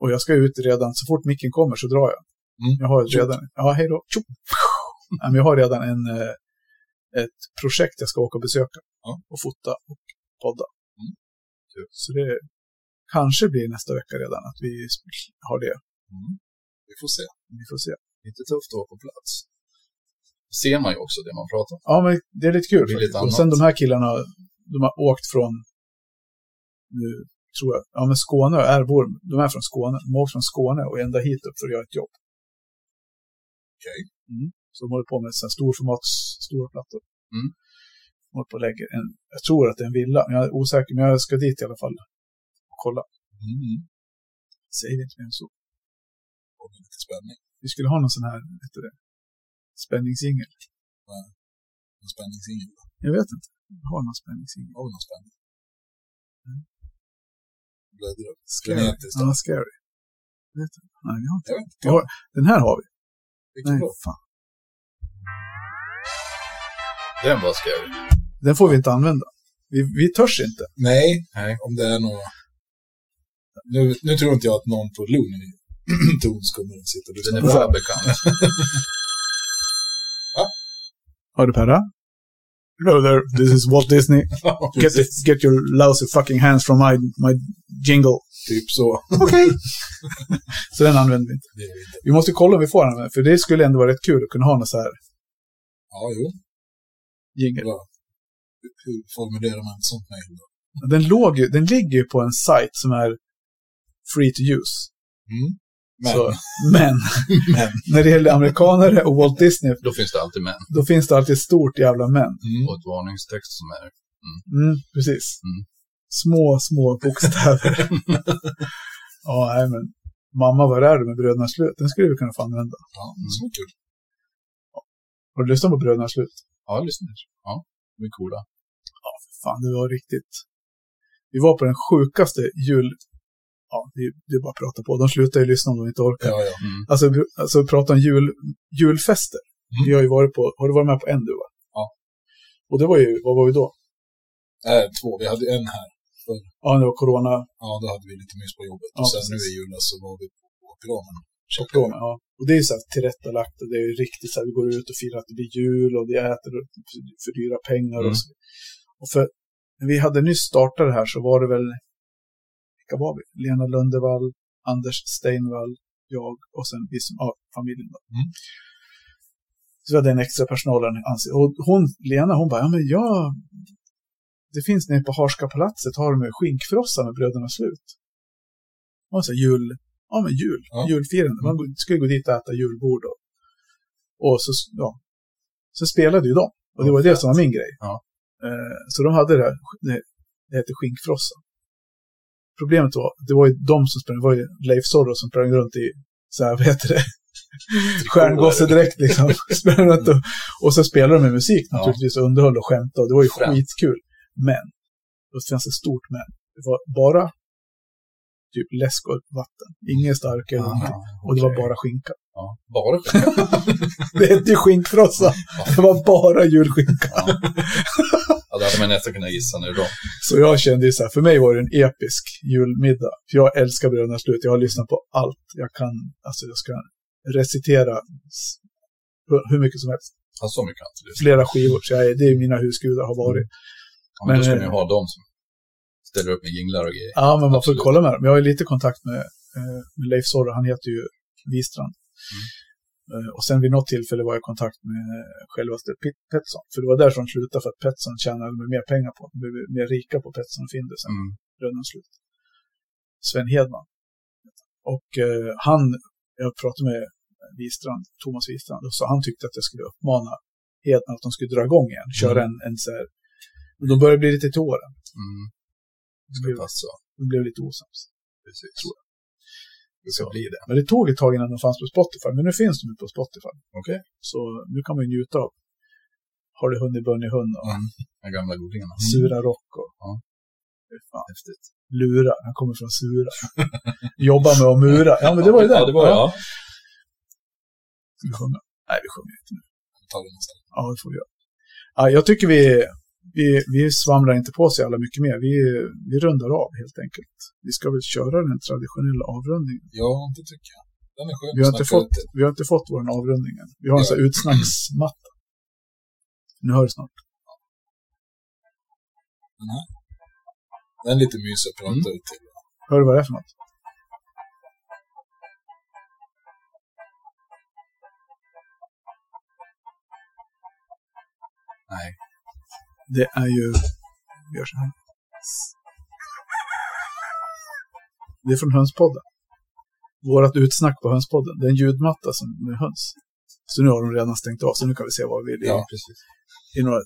Och jag ska ut redan, så fort micken kommer så drar jag. Mm. Jag har redan, ja hej då. Tjopp. Ja, men jag har redan en, eh, ett projekt jag ska åka och besöka. Ja. Och fota och podda. Mm. Så det kanske blir nästa vecka redan att vi har det. Mm. Vi får se. Vi får se. Lite tufft att vara på plats. Ser man ju också det man pratar om. Ja, men det är lite kul. Blir lite. Och sen de här killarna, de har åkt från, nu tror jag, ja men Skåne är bor, de är från Skåne. De har åkt från Skåne och ända hit upp för att göra ett jobb. Okej. Mm. Så de håller på med storformats, stora plattor. Mm. De håller på lägger en, jag tror att det är en villa, men jag är osäker, men jag ska dit i alla fall. Och kolla. Mm. Säger inte mer än så. Och lite spänning. Vi skulle ha någon sån här, du det, spänningssingel. En spänningsingel. då. Jag vet inte. Vi har någon spänningsingel. Har vi någon spänning? Bläddra. Scary. Frenetiskt. Ja, scary. Vet du? Nej, vi har inte. Jag vet inte. Vi har, den här har vi. Vilken Nej, då? fan. Den var scary. Den får vi inte använda. Vi, vi törs inte. Nej, Nej. om det är något... Nu, nu tror inte jag att någon på Looney Tunes kommer att sitta och Den lyssna är på det här. för bekant. Hör du Perra? Hello there, this is Walt Disney. Get, the, get your lousy fucking hands from my, my jingle. Typ så. Okej. så den använder vi inte. Är. Vi måste kolla om vi får den, för det skulle ändå vara rätt kul att kunna ha någon så här Ja, jo. Jingle. Bra. Hur, formulerar man ett sånt mejl då? Den, låg ju, den ligger ju på en sajt som är free to use. Mm. Men, Så, men men. när det gäller amerikanare och Walt Disney, Då finns det alltid män. då finns det alltid ett stort jävla men. Mm. Och ett varningstext som är... Mm, precis. Mm. Små, små bokstäver. ja, nej, men Mamma, var är du med Bröderna Slut? Den skulle vi kunna få använda. Ja, så kul. Har du lyssnat på Bröderna Slut? Ja, jag lyssnar. Ja, de är coola. Fan, det var riktigt. Vi var på den sjukaste jul... Ja, det, det är bara att prata på. De slutar ju lyssna om de inte orkar. Ja, ja. Mm. Alltså, vi- alltså prata om jul, julfester. Mm. Vi har ju varit på, har du varit med på en du va? Ja. Och det var ju, vad var vi då? Äh, två, vi hade en här. Ja, det var corona. Ja, då hade vi lite mys på jobbet. Ja, och sen precis. nu i julas så var vi på Piramen. Corona ja. Och det är så här tillrättalagt och det är riktigt så här, vi går ut och firar att det blir jul och vi äter för, dyra pengar och Mm. så. Och för, när vi hade nyss startat det här så var det väl, vilka var vi? Lena Lundevall, Anders Steinvall, jag och sen vi som, ja, familjen då. Mm. Så vi hade en extra personalen anser. Och hon, Lena, hon bara, ja men jag, det finns nere på Harska palatset, har de skinkfrossa med Bröderna Slut. Och så jul, ja men jul, Ja. julfirande. Man skulle gå dit och äta julbord och, och så, ja, så spelade ju de. Och det var det som var min grej. Ja. Eh, så de hade det här, det, heter skinkfrossa. Problemet var, det var ju de som sprang, det var ju Leif Zorro som sprang runt i, så här, vad heter det, stjärngossedräkt liksom. sprang runt och, och så spelade de med musik naturligtvis, och underhöll och skämtade och det var ju skitkul. Men, det fanns ett stort men. Det var bara typ läsk och vatten. Inget stark eller någonting. Och det var bara skinka. Ja, bara skinka. Det hette ju skinkfrossa. Det var bara julskinka. ja. ja, det hade man nästan kunnat gissa nu då. Så jag kände ju så här, för mig var det en episk julmiddag. För jag älskar Bröderna Slut. Jag har lyssnat på allt jag kan. Alltså jag ska recitera hur mycket som helst. Ja, så mycket lyssnat. Flera skivor. Så jag, det är mina husgudar har varit. Ja, men, då ska Men, ni ju ha dem som ställer upp med jinglar och grejer. Ja, men man får Absolut. kolla med dem. Jag har ju lite kontakt med, eh, med Leif Zorro. Han heter ju Wistrand. Mm. Eh, Och sen vid något tillfälle var jag i kontakt med självaste Pet- Petson. För det var där som slutade för att Petson tjänade mer pengar på. Blev mer rika på Petson och Findus än Mm. Bröderna Slut. Sven Hedman. Och eh, han, jag pratade med Wistrand, Thomas Wistrand, och så han tyckte att jag skulle uppmana Hedman att de skulle dra igång igen. Köra en, en så här, men de börjar bli lite till åren. Mm. De Ska blev, passa. de blev lite osams. Precis. Det ska bli det. Men det tog ett tag innan de fanns på Spotify, men nu finns de ju på Spotify. Okej. Så nu kan man ju njuta av Har du hunnit Bunny Hund och Mm. De gamla godingarna. Sura Rock och Ja. Fan. Häftigt. Lura, han kommer från Sura. Jobba med att mura. Ja, men det var ju det. Ja, det var ja. Ska vi sjunga? Nej, vi sjunger inte nu. tar vi nästa. Ja, det får vi göra. Ja, jag tycker vi, vi, vi svamlar inte på sig alla mycket mer. Vi, vi rundar av helt enkelt. Vi ska väl köra den traditionella avrundningen. Ja, det tycker jag. Den är skön Vi har, inte fått, vi har inte fått vår avrundning än. Vi har en Ja. sån här utsnacksmatta. Nu hör du snart. Den är lite mysig att prata Mm. ut till. Hör du vad det är för något? Nej. Det är ju... Vi gör så här. Det är från Hönspodden. Vårat utsnack på Hönspodden. Det är en ljudmatta som med höns. Så nu har de redan stängt av, så nu kan vi se vad vi vill Ja. precis. I, några,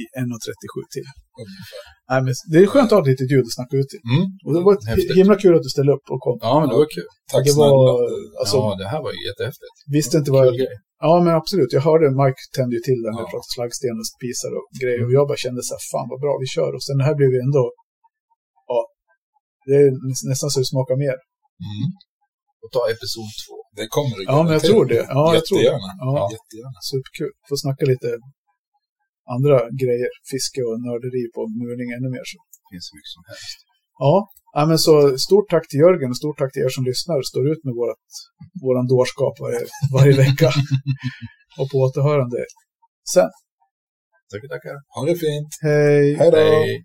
i 1.37 till. Ungefär. Nej, men det är skönt att ha ett litet ljud att snacka ut till. Mm. Och det var ett himla kul att du ställde upp och kom. Ja, men det var kul. Tack det var, snälla. alltså, ja, det här var jättehäftigt. visste inte vad... Kul. Ja, men absolut. Jag hörde Mike tände ju till den när Ja. pratade slaggsten och spisar och grejer. Och jag bara kände så här, fan vad bra, vi kör. Och sen det här blev ju ändå... Ja, det är nä- nästan så det smakar mer. Mm. Och ta episod två. Det kommer det Ja, men jag tror det. Ja, jag tror det. Jättegärna. Ja. Jättegärna. Superkul. Få snacka lite andra grejer. Fiske och nörderi på murning ännu mer. Så. Det finns så mycket som helst. Ja, ja men så stort tack till Jörgen och stort tack till er som lyssnar och står ut med vårat, våran dårskap varje, varje vecka. och på återhörande sen. Tackar, tackar. Ha det fint. Hej! Hej då. Hej.